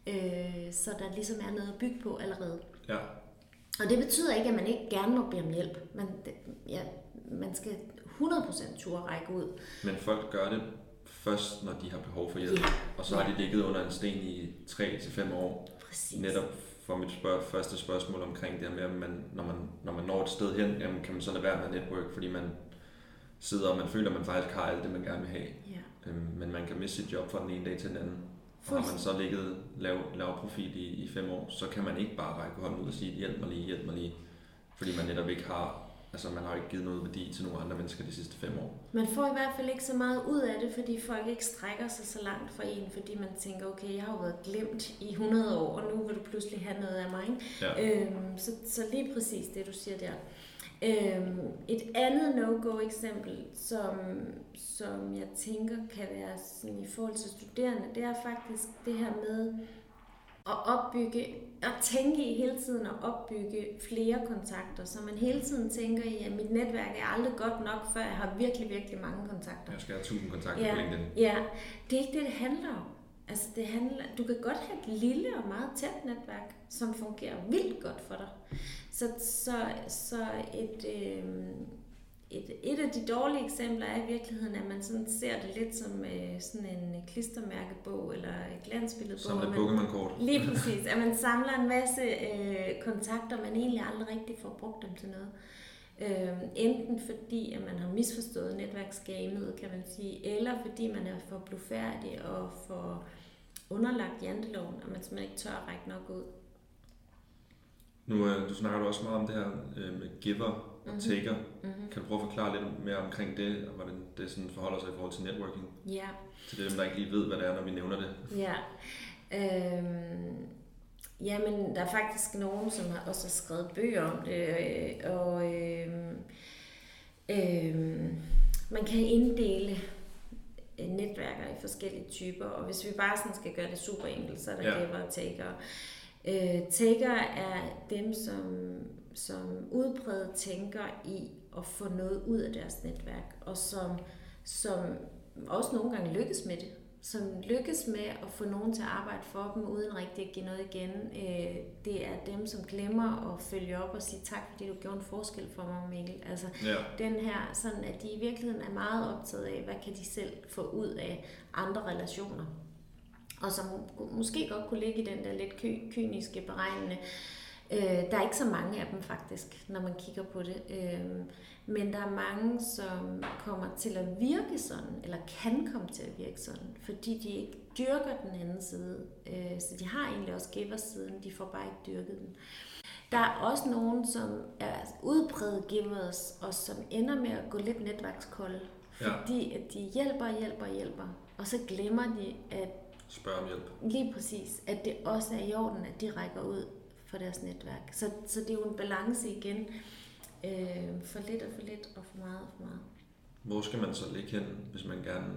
B: Øh, så der ligesom er noget at bygge på allerede.
A: Ja.
B: Og det betyder ikke, at man ikke gerne må bede om hjælp. Man, ja, man skal 100% turde række ud.
A: Men folk gør det først, når de har behov for hjælp. Ja. Og så har de ligget under en sten i 3-5 år.
B: Præcis.
A: Netop for mit spørg- første spørgsmål omkring det her med, at man, når, man, når man når et sted hen, jamen, kan man så lade være med network, fordi man sidder og man føler, at man faktisk har alt det, man gerne vil have.
B: Ja.
A: øhm, men man kan miste sit job fra den ene dag til den anden. Og har man så ligget lav, lav profil i, i fem år, så kan man ikke bare række hånden ud og sige, hjælp mig lige, hjælp mig lige. Fordi man netop ikke har Altså man har ikke givet noget værdi til nogle andre mennesker de sidste fem år.
B: Man får i hvert fald ikke så meget ud af det, fordi folk ikke strækker sig så langt for en, fordi man tænker, okay, jeg har jo været glemt i 100 år, og nu vil du pludselig have noget af mig. Ikke? Ja. Øhm, så, så lige præcis det, du siger der. Øhm, et andet no-go eksempel, som, som jeg tænker kan være sådan i forhold til studerende, det er faktisk det her med at opbygge, at tænke i hele tiden at opbygge flere kontakter, så man hele tiden tænker i, at mit netværk er aldrig godt nok, før jeg har virkelig, virkelig mange kontakter.
A: Jeg skal have 1000 kontakter
B: ja,
A: på LinkedIn.
B: Ja, det er ikke det, det handler om. Altså det handler, du kan godt have et lille og meget tæt netværk, som fungerer vildt godt for dig. Så, så, så et, øh, et, et af de dårlige eksempler er i virkeligheden, at man sådan ser det lidt som øh, sådan en klistermærkebog eller glansbilledbog.
A: Som et Pokémon-kort.
B: Lige præcis. At man samler en masse øh, kontakter, men egentlig aldrig rigtig får brugt dem til noget. Øh, enten fordi, at man har misforstået netværksgamet, kan man sige, eller fordi man er for blufærdig og for underlagt janteloven, og man simpelthen ikke tør at række nok ud.
A: Nu øh, du snakker du også meget om det her øh, med giver og mm-hmm. taker. Mm-hmm. Kan du prøve at forklare lidt mere omkring det, og hvordan det sådan forholder sig i forhold til networking?
B: Ja.
A: Til dem, der ikke lige ved, hvad det er, når vi nævner det.
B: Ja. Øhm, jamen, der er faktisk nogen, som har også har skrevet bøger om det, øh, og øhm, øhm, man kan inddele netværker i forskellige typer, og hvis vi bare sådan skal gøre det super enkelt, så er der ja. giver og taker. Øh, taker er dem, som, som udbredt tænker i at få noget ud af deres netværk, og som, som også nogle gange lykkes med det. Som lykkes med at få nogen til at arbejde for dem, uden rigtig at give noget igen. Øh, det er dem, som glemmer at følge op og sige tak, fordi du gjorde en forskel for mig, Mikkel. Altså, ja. den her, sådan at de i virkeligheden er meget optaget af, hvad kan de selv få ud af andre relationer og som måske godt kunne ligge i den der lidt ky- kyniske beregnende. Øh, der er ikke så mange af dem faktisk, når man kigger på det. Øh, men der er mange, som kommer til at virke sådan, eller kan komme til at virke sådan, fordi de ikke dyrker den anden side. Øh, så de har egentlig også giver-siden, de får bare ikke dyrket den. Der er også nogen, som er udbredt givers, og som ender med at gå lidt netværkskolde. Fordi ja. at de hjælper, hjælper, hjælper. Og så glemmer de, at
A: Spørg om hjælp.
B: Lige præcis. At det også er i orden, at de rækker ud for deres netværk. Så, så det er jo en balance igen. Øh, for lidt og for lidt, og for meget og for meget.
A: Hvor skal man så ligge hen, hvis man gerne...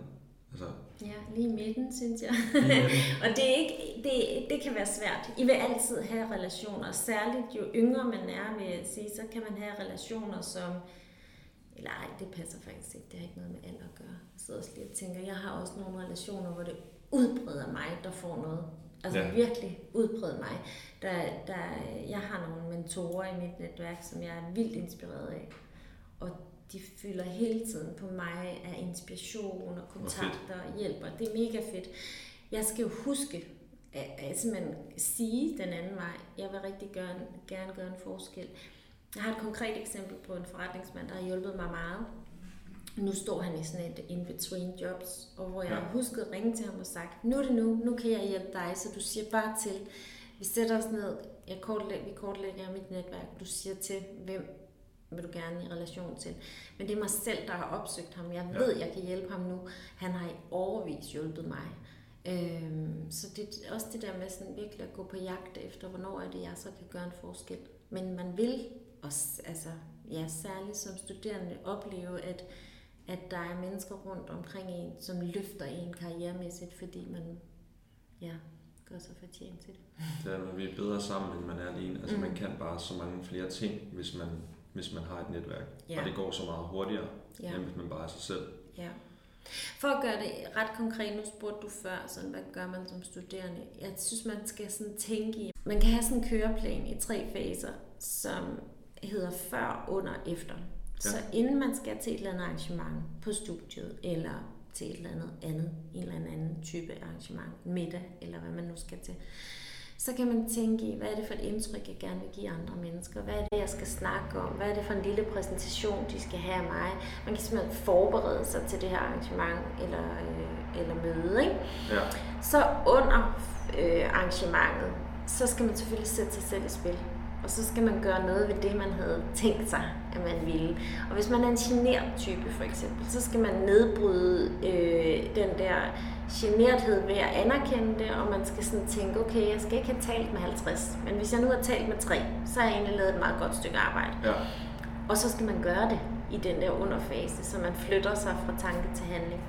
A: Altså...
B: Ja, lige i midten, synes jeg. og det, er ikke, det, det kan være svært. I vil altid have relationer. Særligt jo yngre man er, vil jeg sige, så kan man have relationer, som... Eller ej, det passer faktisk ikke. Det har ikke noget med alder at gøre. Jeg sidder også lige og tænker, jeg har også nogle relationer, hvor det udbreder mig, der får noget. Altså ja. virkelig udbredt mig. Der, der, jeg har nogle mentorer i mit netværk, som jeg er vildt inspireret af. Og de fylder hele tiden på mig af inspiration og kontakter og hjælper. Det er mega fedt. Jeg skal jo huske at, at simpelthen sige den anden vej. Jeg vil rigtig gerne, gerne gøre en forskel. Jeg har et konkret eksempel på en forretningsmand, der har hjulpet mig meget nu står han i sådan et in-between jobs, og hvor jeg ja. har husket at ringe til ham og sagt, nu er det nu, nu kan jeg hjælpe dig, så du siger bare til, vi sætter os ned, jeg kortlægger, vi kortlægger mit netværk, du siger til, hvem vil du gerne i relation til. Men det er mig selv, der har opsøgt ham. Jeg ved, ja. jeg kan hjælpe ham nu. Han har i overvis hjulpet mig. Øhm, så det er også det der med sådan virkelig at gå på jagt efter, hvornår er det, jeg så kan gøre en forskel. Men man vil også, altså, ja, særligt som studerende, opleve, at at der er mennesker rundt omkring en, som løfter en karrieremæssigt, fordi man ja, gør sig fortjent til det.
A: Det er, vi er bedre sammen, end man er alene. Altså mm. man kan bare så mange flere ting, hvis man, hvis man har et netværk. Ja. Og det går så meget hurtigere, ja. end hvis man bare er sig selv.
B: Ja. For at gøre det ret konkret, nu spurgte du før, sådan, hvad gør man som studerende? Jeg synes, man skal sådan tænke i, man kan have sådan en køreplan i tre faser, som hedder før, under, efter. Ja. Så inden man skal til et eller andet arrangement på studiet, eller til et eller andet andet, en eller anden type arrangement, middag, eller hvad man nu skal til, så kan man tænke i, hvad er det for et indtryk, jeg gerne vil give andre mennesker? Hvad er det, jeg skal snakke om? Hvad er det for en lille præsentation, de skal have af mig? Man kan simpelthen forberede sig til det her arrangement eller, øh, eller møde. Ikke?
A: Ja.
B: Så under øh, arrangementet, så skal man selvfølgelig sætte sig selv i spil. Og så skal man gøre noget ved det, man havde tænkt sig, at man ville. Og hvis man er en genert type for eksempel, så skal man nedbryde øh, den der generthed ved at anerkende det, og man skal sådan tænke, okay, jeg skal ikke have talt med 50, men hvis jeg nu har talt med 3, så har jeg egentlig lavet et meget godt stykke arbejde.
A: Ja.
B: Og så skal man gøre det i den der underfase, så man flytter sig fra tanke til handling.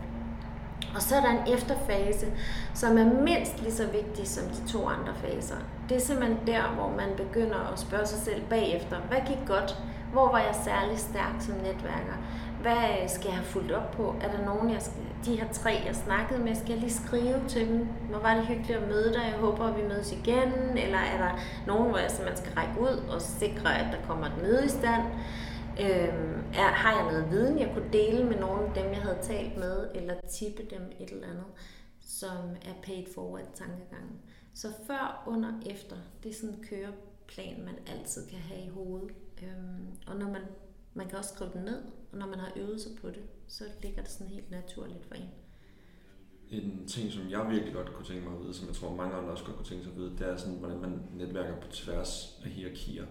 B: Og så er der en efterfase, som er mindst lige så vigtig som de to andre faser. Det er simpelthen der, hvor man begynder at spørge sig selv bagefter, hvad gik godt? Hvor var jeg særlig stærk som netværker? Hvad skal jeg have fulgt op på? Er der nogen, jeg skal, de her tre, jeg snakkede med, skal jeg lige skrive til dem? Hvor var det hyggeligt at møde dig? Jeg håber, at vi mødes igen. Eller er der nogen, hvor jeg simpelthen skal række ud og sikre, at der kommer et møde i stand? Øhm, er, har jeg noget viden, jeg kunne dele med nogle af dem, jeg havde talt med, eller tippe dem et eller andet, som er paid forward tankegangen. Så før, under, efter, det er sådan en køreplan, man altid kan have i hovedet. Øhm, og når man, man kan også skrive den ned, og når man har øvet sig på det, så ligger det sådan helt naturligt for en.
A: En ting, som jeg virkelig godt kunne tænke mig at vide, som jeg tror mange andre også godt kunne tænke sig at vide, det er sådan, hvordan man netværker på tværs af hierarkier.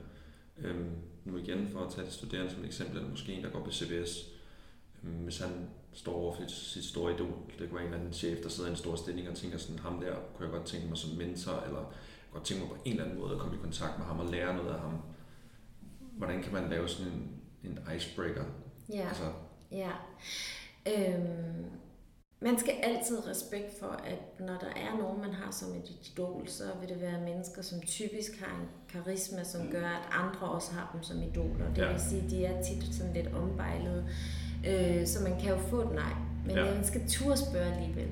A: Øhm, nu igen for at tage de studerende som et eksempel, eller måske en, der går på CBS, øhm, hvis han står over for sit store idol, det kunne være en eller anden chef, der sidder i en stor stilling og tænker sådan, ham der kunne jeg godt tænke mig som mentor, eller godt tænke mig på en eller anden måde at komme i kontakt med ham og lære noget af ham. Hvordan kan man lave sådan en, en icebreaker?
B: Ja,
A: Altså,
B: ja. Øhm, man skal altid respekt for, at når der er nogen, man har som et idol, så vil det være mennesker, som typisk har en karisma, som gør, at andre også har dem som idoler. Det
A: Ja.
B: vil sige, at de er tit sådan lidt ombejlede. Øh, så man kan jo få et nej, men
A: Ja.
B: man skal turde spørge alligevel.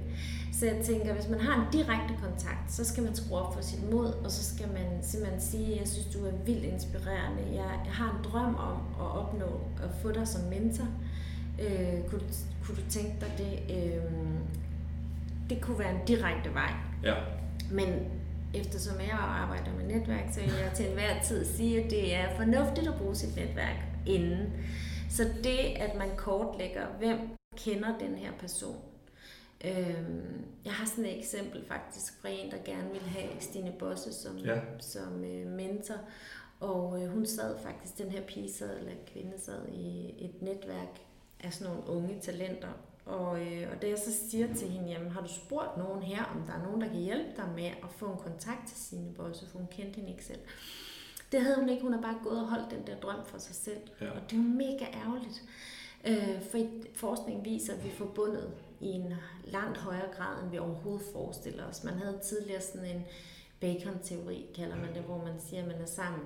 B: Så jeg tænker, hvis man har en direkte kontakt, så skal man skrue op for sit mod, og så skal man simpelthen sige, jeg synes, du er vildt inspirerende. Jeg, jeg har en drøm om at opnå at få dig som mentor. Øh, kunne, du- kunne du tænke dig det? Øh, det kunne være en direkte vej.
A: ja,
B: Men eftersom jeg arbejder med netværk, så vil jeg til enhver tid sige, at det er fornuftigt at bruge sit netværk inden. Så det, at man kortlægger, hvem kender den her person. Øhm, jeg har sådan et eksempel faktisk fra en, der gerne ville have Stine Bosse som,
A: Ja.
B: som øh, mentor. Og øh, hun sad faktisk, den her pige sad, eller kvinde sad i et netværk af sådan nogle unge talenter. Og, øh, og da jeg så siger til hende, jamen har du spurgt nogen her, om der er nogen, der kan hjælpe dig med at få en kontakt til Stine Bosse, for hun kendte hende ikke selv. Det havde hun ikke, hun har bare gået og holdt den der drøm for sig selv.
A: Ja.
B: Og det er jo mega ærgerligt. Øh, for forskningen viser, at vi er forbundet i en langt højere grad, end vi overhovedet forestiller os. Man havde tidligere sådan en Bacon-teori, kalder man det, hvor man siger, at man er sammen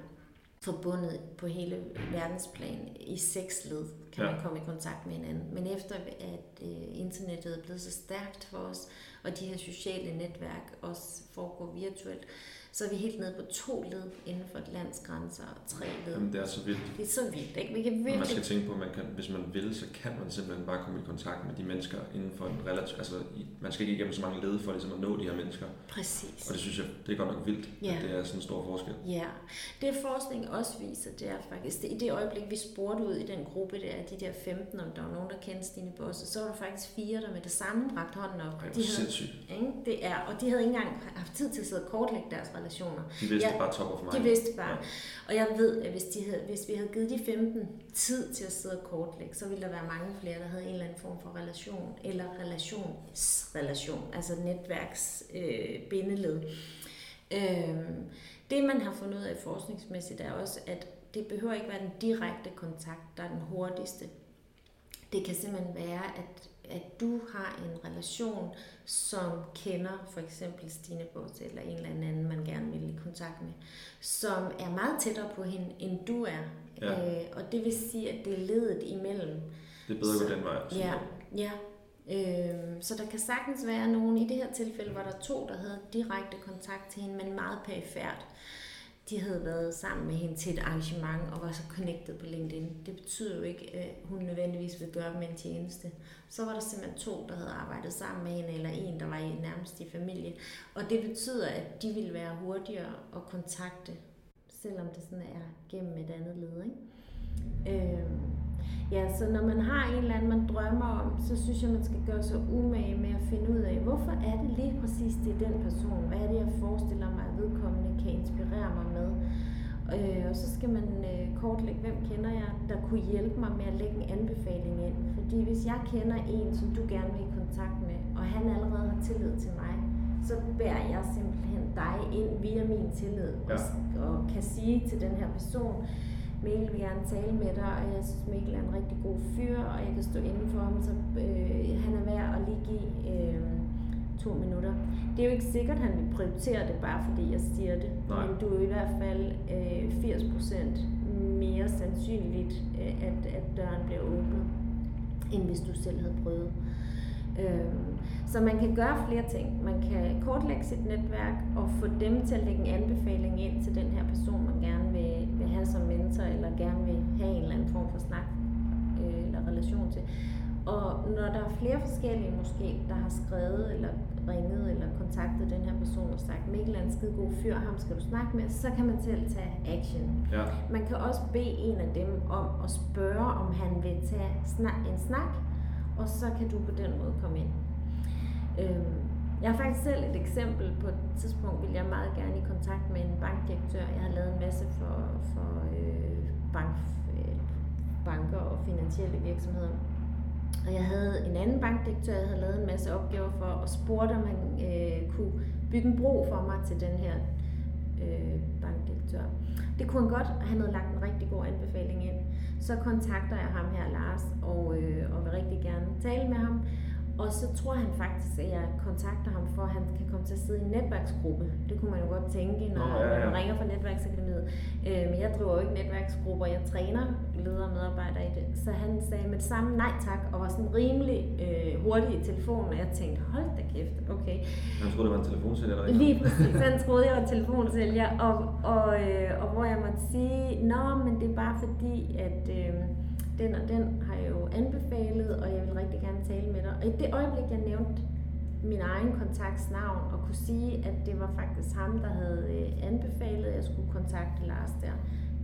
B: forbundet på hele verdensplan i seks led, kan
A: Ja.
B: man komme i kontakt med hinanden. Men efter at øh, internettet er blevet så stærkt for os, og de her sociale netværk også foregår virtuelt, så er vi helt nede på to led inden for et lands grænser og tre led.
A: jamen, det er så vildt.
B: Det er så vildt, ikke? Vi kan
A: Og man
B: virkelig
A: skal tænke på, at man kan, hvis man vil, så kan man simpelthen bare komme i kontakt med de mennesker inden for en relativ... Altså, man skal ikke igennem så mange led for ligesom at nå de her mennesker.
B: Præcis.
A: Og det synes jeg, det er godt nok vildt,
B: Ja.
A: at det er sådan en stor forskel.
B: Ja, det forskning også viser, det er faktisk, det, i det øjeblik, vi spurgte ud i den gruppe der, de der 15, om der var nogen, der kendte Stine Bosse, så var der faktisk fire, der med det samme rakte hånden op.
A: Ej,
B: de havde, ikke? Det er, og de havde ikke engang haft tid til at sidde og kortlægge deres relationer.
A: De vidste
B: Ja,
A: bare top of mind.
B: De vidste bare.
A: Ja.
B: Og jeg ved, at hvis, de havde, hvis vi havde givet de 15 tid til at sidde og kortlægge, så ville der være mange flere, der havde en eller anden form for relation, eller relationsrelation, altså netværks øh, bindeled. Øhm, det, man har fundet ud af forskningsmæssigt, er også, at det behøver ikke være den direkte kontakt, der er den hurtigste. Det kan simpelthen være, at, at du har en relation, som kender for eksempel Stine Bås eller en eller anden, man gerne vil i kontakt med, som er meget tættere på hende, end du er.
A: Ja.
B: Øh, og det vil sige, at det er ledet imellem.
A: Det er bedre at gå
B: Så-
A: den vej.
B: Ja, ja. Øhm, så der kan sagtens være nogen, i det her tilfælde var der to, der havde direkte kontakt til hende, men meget perifært de havde været sammen med hende til et arrangement og var så connected på LinkedIn. Det betyder jo ikke, at hun nødvendigvis vil gøre dem en tjeneste. Så var der simpelthen to, der havde arbejdet sammen med hende, eller en, der var i nærmest i familie. Og det betyder, at de ville være hurtigere at kontakte, selvom det sådan er gennem et andet led. Ikke? Øh, Ja, så når man har en eller anden, man drømmer om, så synes jeg, man skal gøre sig umage med at finde ud af, hvorfor er det lige præcis det er den person? Hvad er det, jeg forestiller mig, at vedkommende kan inspirere mig med? Øh, og så skal man øh, kortlægge, hvem kender jeg, der kunne hjælpe mig med at lægge en anbefaling ind. Fordi hvis jeg kender en, som du gerne vil i kontakt med, og han allerede har tillid til mig, så bærer jeg simpelthen dig ind via min tillid ja. og, og kan sige til den her person, Mikkel vil gerne tale med dig, og jeg synes, Mikkel er en rigtig god fyr, og jeg kan stå inden for ham, så øh, han er værd at lige give øh, to minutter. Det er jo ikke sikkert, at han vil prioritere det, bare fordi jeg siger det, Nej. men du er i hvert fald øh, 80% mere sandsynligt, øh, at, at døren bliver åbnet, end hvis du selv havde prøvet. Øh, så man kan gøre flere ting. Man kan kortlægge sit netværk og få dem til at lægge en anbefaling ind til den her person, man gerne vil, vil have som mentor, eller gerne vil have en eller anden form for snak øh, eller relation til. Og når der er flere forskellige måske, der har skrevet eller ringet eller kontaktet den her person og sagt, Mikkel er en skide god fyr, ham skal du snakke med, så kan man selv tage action.
A: Ja.
B: Man kan også bede en af dem om at spørge, om han vil tage en snak, og så kan du på den måde komme ind. Øhm, jeg har faktisk selv et eksempel. På et tidspunkt vil jeg meget gerne i kontakt med en bankdirektør. Jeg har lavet en masse for, for øh, bank, øh, banker og finansielle virksomheder. Og jeg havde en anden bankdirektør, jeg havde lavet en masse opgaver for, og spurgte, om han øh, kunne bygge en bro for mig til den her øh, bankdirektør. Det kunne han godt, og han havde lagt en rigtig god anbefaling ind. Så kontakter jeg ham her, Lars, og, øh, og vil rigtig gerne tale med ham. Og så tror han faktisk, at jeg kontakter ham for, at han kan komme til at sidde i en netværksgruppe. Det kunne man jo godt tænke, når Nå, ja, ja. man ringer fra Netværksakademiet. Øh, men jeg driver jo ikke netværksgrupper, jeg træner ledere og medarbejdere i det. Så han sagde med det samme nej tak, og var sådan rimelig øh, hurtig i telefonen, og jeg tænkte, hold da kæft, okay.
A: Han troede, det var en telefonsælger, eller
B: Lige præcis, han troede, jeg var telefonsælger, og, og, øh, og hvor jeg måtte sige, nå, men det er bare fordi, at... Øh, den og den har jeg jo anbefalet, og jeg vil rigtig gerne tale med dig. Og i det øjeblik, jeg nævnte min egen kontakts navn, og kunne sige, at det var faktisk ham, der havde øh, anbefalet, at jeg skulle kontakte Lars der,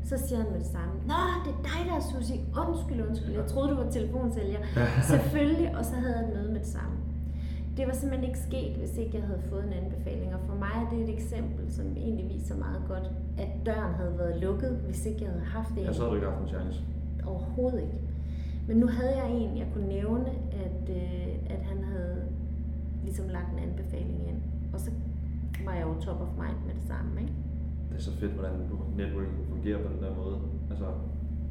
B: så siger han med det samme, Nå, det er dig, der er Susie. Undskyld, undskyld. Jeg troede, du var telefonsælger. Selvfølgelig, og så havde jeg et møde med det samme. Det var simpelthen ikke sket, hvis ikke jeg havde fået en anbefaling. Og for mig er det et eksempel, som egentlig viser meget godt, at døren havde været lukket, hvis ikke jeg havde haft det.
A: Ja, så havde du ikke haft en chance.
B: Overhovedet ikke. Men nu havde jeg en, jeg kunne nævne, at, øh, at han havde ligesom lagt en anbefaling ind. Og så var jeg jo top of mind med det samme, ikke?
A: Det er så fedt, hvordan networking fungerer på den der måde. Altså,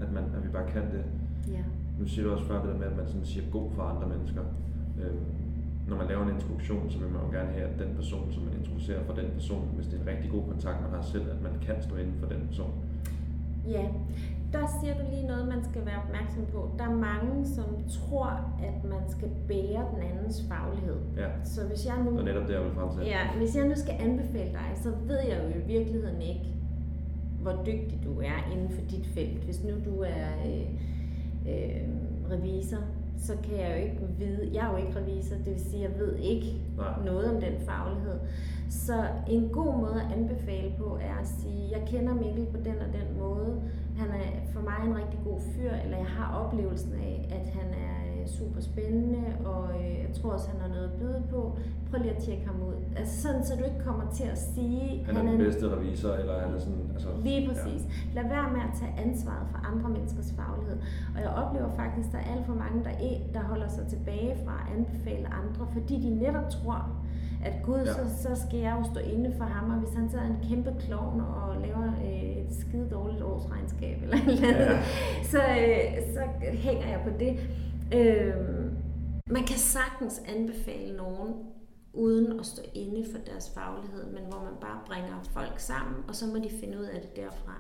A: at, man, at vi bare kan det.
B: Ja.
A: Nu siger du også før det der med, at man sådan siger god for andre mennesker. Øhm, når man laver en introduktion, så vil man jo gerne have, at den person, som man introducerer for den person, hvis det er en rigtig god kontakt, man har selv, at man kan stå inden for den person.
B: Ja, der siger du lige noget, man skal være opmærksom på. Der er mange, som tror, at man skal bære den andens faglighed.
A: Ja.
B: Så hvis jeg nu...
A: Og netop det, jeg vil frem
B: Ja, hvis jeg nu skal anbefale dig, så ved jeg jo i virkeligheden ikke, hvor dygtig du er inden for dit felt. Hvis nu du er øh, øh, revisor, så kan jeg jo ikke vide, jeg er jo ikke revisor, det vil sige, jeg ved ikke
A: Nej.
B: noget om den faglighed. Så en god måde at anbefale på er at sige, jeg kender Mikkel på den og den måde, han er for mig en rigtig god fyr, eller jeg har oplevelsen af, at han er øh, super spændende, og øh, jeg tror også, han har noget at byde på. Prøv lige at tjekke ham ud. Altså sådan, så du ikke kommer til at sige...
A: Han er han den bedste revisor, eller han er sådan... Altså,
B: lige præcis. Ja. Lad være med at tage ansvaret for andre menneskers faglighed. Og jeg oplever faktisk, at der er alt for mange, der, er, der holder sig tilbage fra at anbefale andre, fordi de netop tror, at gud, ja. så, så skal jeg jo stå inde for ham, og hvis han så er en kæmpe klovn og laver øh, et skide dårligt årsregnskab eller eller andet, ja. så, øh, så hænger jeg på det. Øh, man kan sagtens anbefale nogen, uden at stå inde for deres faglighed, men hvor man bare bringer folk sammen, og så må de finde ud af det derfra.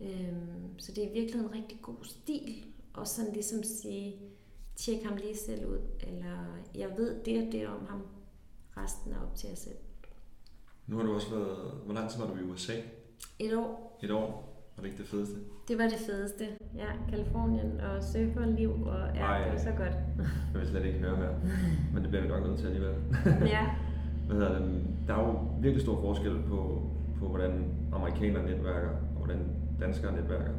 B: Øh, så det er virkelig en rigtig god stil, og sådan ligesom sige, tjek ham lige selv ud, eller jeg ved det og det om ham, resten er op til jer selv.
A: Nu har du også været, hvor lang tid var du i USA?
B: Et år.
A: Et år? Var det ikke det fedeste?
B: Det var det fedeste. Ja, Kalifornien og surferliv, og ja, Ej, det var så godt.
A: jeg vil slet ikke høre mere. Men det bliver vi nok nødt til alligevel.
B: ja.
A: Hvad hedder det? Der er jo virkelig stor forskel på, på hvordan amerikanere netværker, og hvordan danskere netværker.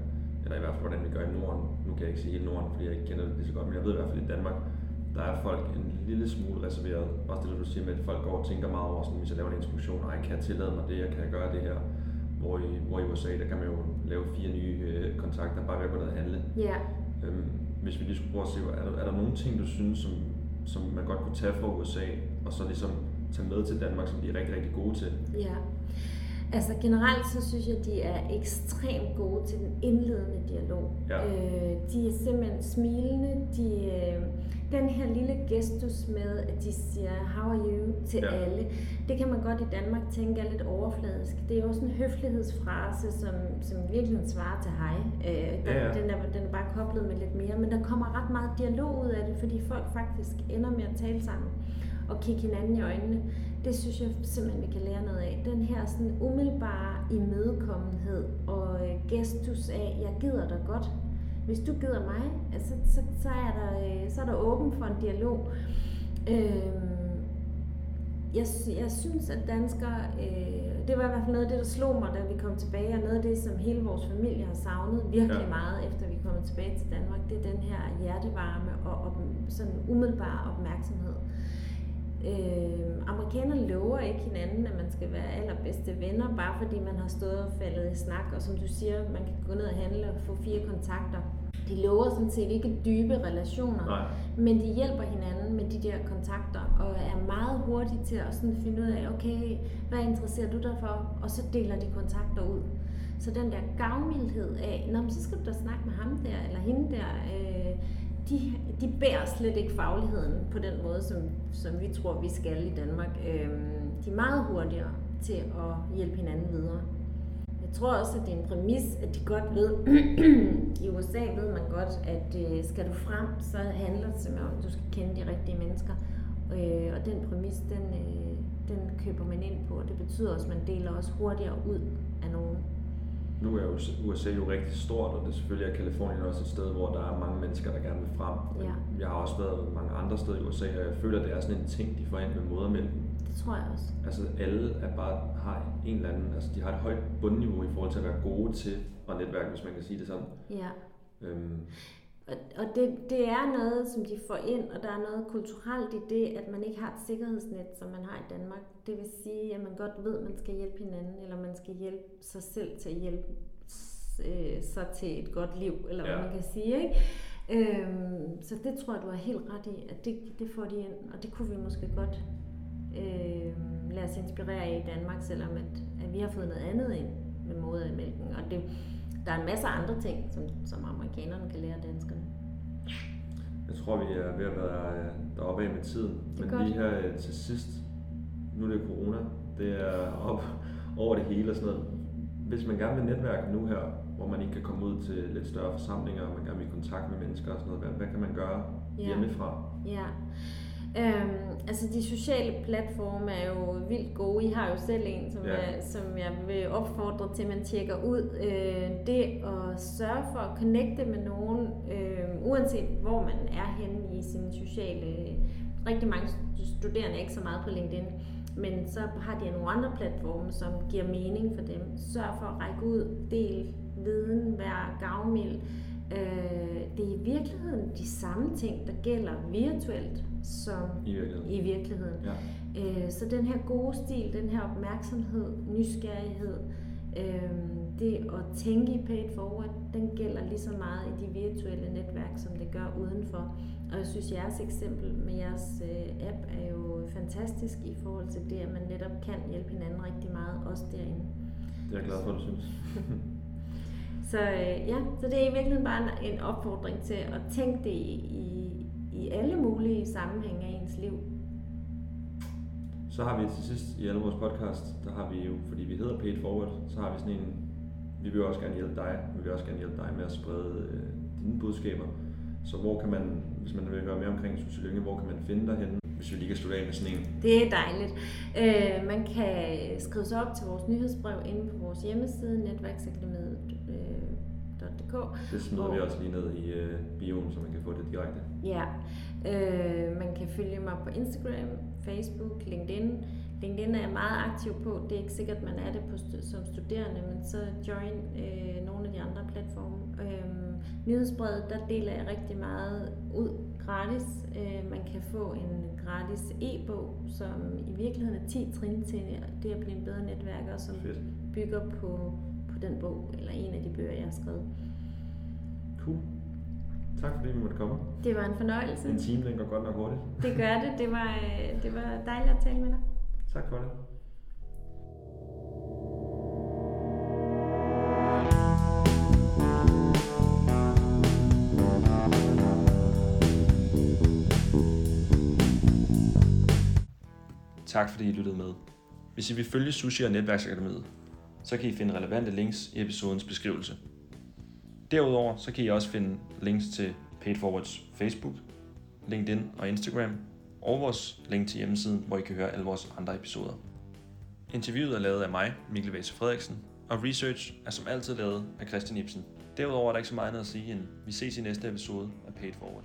A: Eller i hvert fald, hvordan vi gør i Norden. Nu kan jeg ikke sige hele Norden, fordi jeg ikke kender det lige så godt, men jeg ved i hvert fald i Danmark, der er folk en lille smule reserveret. Også det, du siger med, at folk går og tænker meget over, sådan, hvis jeg laver en instruktion, og kan jeg tillade mig det, jeg kan jeg gøre det her. Hvor i, hvor i USA, der kan man jo lave fire nye øh, kontakter, bare ved at gå ned og handle.
B: Ja.
A: Øhm, hvis vi lige skulle prøve at se, er der, er der nogle ting, du synes, som, som man godt kunne tage fra USA, og så ligesom tage med til Danmark, som de er rigtig, rigtig gode til?
B: Ja. Altså generelt så synes jeg, at de er ekstremt gode til den indledende dialog.
A: Ja.
B: Øh, de er simpelthen smilende. De, øh, den her lille gestus med, at de siger, how are you til ja. alle, det kan man godt i Danmark tænke er lidt overfladisk. Det er jo også en høflighedsfrase, som, som virkelig svarer til hej. Øh, den,
A: ja, ja.
B: Den, er, den er bare koblet med lidt mere, men der kommer ret meget dialog ud af det, fordi folk faktisk ender med at tale sammen og kigge hinanden i øjnene. Det synes jeg simpelthen, vi kan lære noget af. Den her sådan umiddelbare imødekommenhed og øh, gestus af, jeg gider dig godt. Hvis du gider mig, altså, så, så, er der, øh, så er der åben for en dialog. Øh, jeg, jeg synes, at danskere, øh, det var i hvert fald noget af det, der slog mig, da vi kom tilbage, og noget af det, som hele vores familie har savnet virkelig ja. meget, efter vi kom tilbage til Danmark, det er den her hjertevarme og op, sådan umiddelbar opmærksomhed. Øh, amerikanerne lover ikke hinanden, at man skal være allerbedste venner, bare fordi man har stået og faldet i snak, og som du siger, man kan gå ned og handle og få fire kontakter. De lover sådan set ikke dybe relationer,
A: Nej.
B: men de hjælper hinanden med de der kontakter, og er meget hurtige til at sådan finde ud af, okay, hvad interesserer du dig for? Og så deler de kontakter ud. Så den der gavmildhed af, Nå, så skal du da snakke med ham der, eller hende der, øh, de, de bærer slet ikke fagligheden på den måde, som, som vi tror, vi skal i Danmark. Øhm, de er meget hurtigere til at hjælpe hinanden videre. Jeg tror også, at det er en præmis, at de godt ved, i USA ved man godt, at øh, skal du frem, så handler det simpelthen om, at du skal kende de rigtige mennesker. Øh, og den præmis, den, øh, den køber man ind på, og det betyder også, at man deler også hurtigere ud af nogen
A: nu er USA jo rigtig stort, og det er selvfølgelig er Kalifornien også et sted, hvor der er mange mennesker, der gerne vil frem.
B: Ja.
A: jeg har også været mange andre steder i USA, og jeg føler, at det er sådan en ting, de får ind med modermælken.
B: Det tror jeg også.
A: Altså alle er bare, har en eller anden, altså de har et højt bundniveau i forhold til at være gode til at netværke, hvis man kan sige det sådan.
B: Ja.
A: Øhm,
B: og, og det, det er noget, som de får ind, og der er noget kulturelt i det, at man ikke har et sikkerhedsnet, som man har i Danmark. Det vil sige, at man godt ved, at man skal hjælpe hinanden, eller man skal hjælpe sig selv til at hjælpe øh, sig til et godt liv, eller ja. hvad man kan sige. Ikke? Øhm, så det tror jeg, du har helt ret i, at det, det får de ind, og det kunne vi måske godt øh, lade os inspirere af i Danmark, selvom at, at vi har fået noget andet ind med modermælken. Og det, der er en masse andre ting, som, som amerikanerne kan lære danskerne.
A: Jeg tror, vi er ved at være øh, deroppe af med tiden. Men
B: godt.
A: lige her øh, til sidst, nu er det corona, det er op over det hele og sådan noget. Hvis man gerne vil netværke nu her, hvor man ikke kan komme ud til lidt større forsamlinger, og man gerne vil i kontakt med mennesker og sådan noget, hvad, hvad kan man gøre
B: ja.
A: hjemmefra?
B: Ja. Øhm, altså de sociale platforme er jo vildt gode. I har jo selv en, som,
A: Ja.
B: jeg, som jeg vil opfordre til, at man tjekker ud. Øh, det at sørge for at connecte med nogen, øh, uanset hvor man er henne i sine sociale... Rigtig mange studerende er ikke så meget på LinkedIn, men så har de nogle andre platforme, som giver mening for dem. Sørg for at række ud, del viden, vær gavmild. Øh, det er i virkeligheden de samme ting, der gælder virtuelt som
A: I virkeligheden.
B: i virkeligheden.
A: Ja.
B: Øh, så den her gode stil, den her opmærksomhed, nysgerrighed, øh, det at tænke i paid forward, den gælder lige så meget i de virtuelle netværk, som det gør udenfor. Og jeg synes, jeres eksempel med jeres øh, app er jo fantastisk i forhold til det, at man netop kan hjælpe hinanden rigtig meget, også derinde.
A: Det er jeg glad for, at du synes.
B: Så øh, ja, så det er i virkeligheden bare en, en opfordring til at tænke det i, i, i alle mulige sammenhænge af ens liv.
A: Så har vi til sidst i alle vores podcast, der har vi jo, fordi vi hedder Paid Forward, så har vi sådan en, vi vil også gerne hjælpe dig, vi vil også gerne hjælpe dig med at sprede øh, dine budskaber. Så hvor kan man, hvis man vil høre mere omkring Susie Lynge, hvor kan man finde dig henne, hvis vi lige kan slutte af med sådan en?
B: Det er dejligt. Øh, man kan skrive sig op til vores nyhedsbrev inde på vores hjemmeside, netværksakademiet.dk.
A: Det smider vi også lige ned i øh, bioen, så man kan få det direkte.
B: Ja, øh, man kan følge mig på Instagram, Facebook, LinkedIn. LinkedIn er jeg meget aktiv på. Det er ikke sikkert, man er det på som studerende, men så join øh, nogle af de andre platforme. Øh, nyhedsbrevet, der deler jeg rigtig meget ud gratis. Øh, man kan få en gratis e-bog, som i virkeligheden er 10 trin til det at blive en bedre netværker, som
A: Fedt.
B: bygger på den bog, eller en af de bøger, jeg har skrevet.
A: Cool. Tak fordi vi måtte komme.
B: Det var en fornøjelse.
A: En time, den går godt nok hurtigt.
B: Det gør det. Det var, øh, det var dejligt at tale med dig.
A: Tak for det. Tak fordi I lyttede med. Hvis I vil følge Sushi og Netværksakademiet, så kan I finde relevante links i episodens beskrivelse. Derudover så kan I også finde links til Paid Forwards Facebook, LinkedIn og Instagram, og vores link til hjemmesiden, hvor I kan høre alle vores andre episoder. Interviewet er lavet af mig, Mikkel Vase Frederiksen, og research er som altid lavet af Christian Ibsen. Derudover er der ikke så meget andet at sige end, vi ses i næste episode af Paid Forward.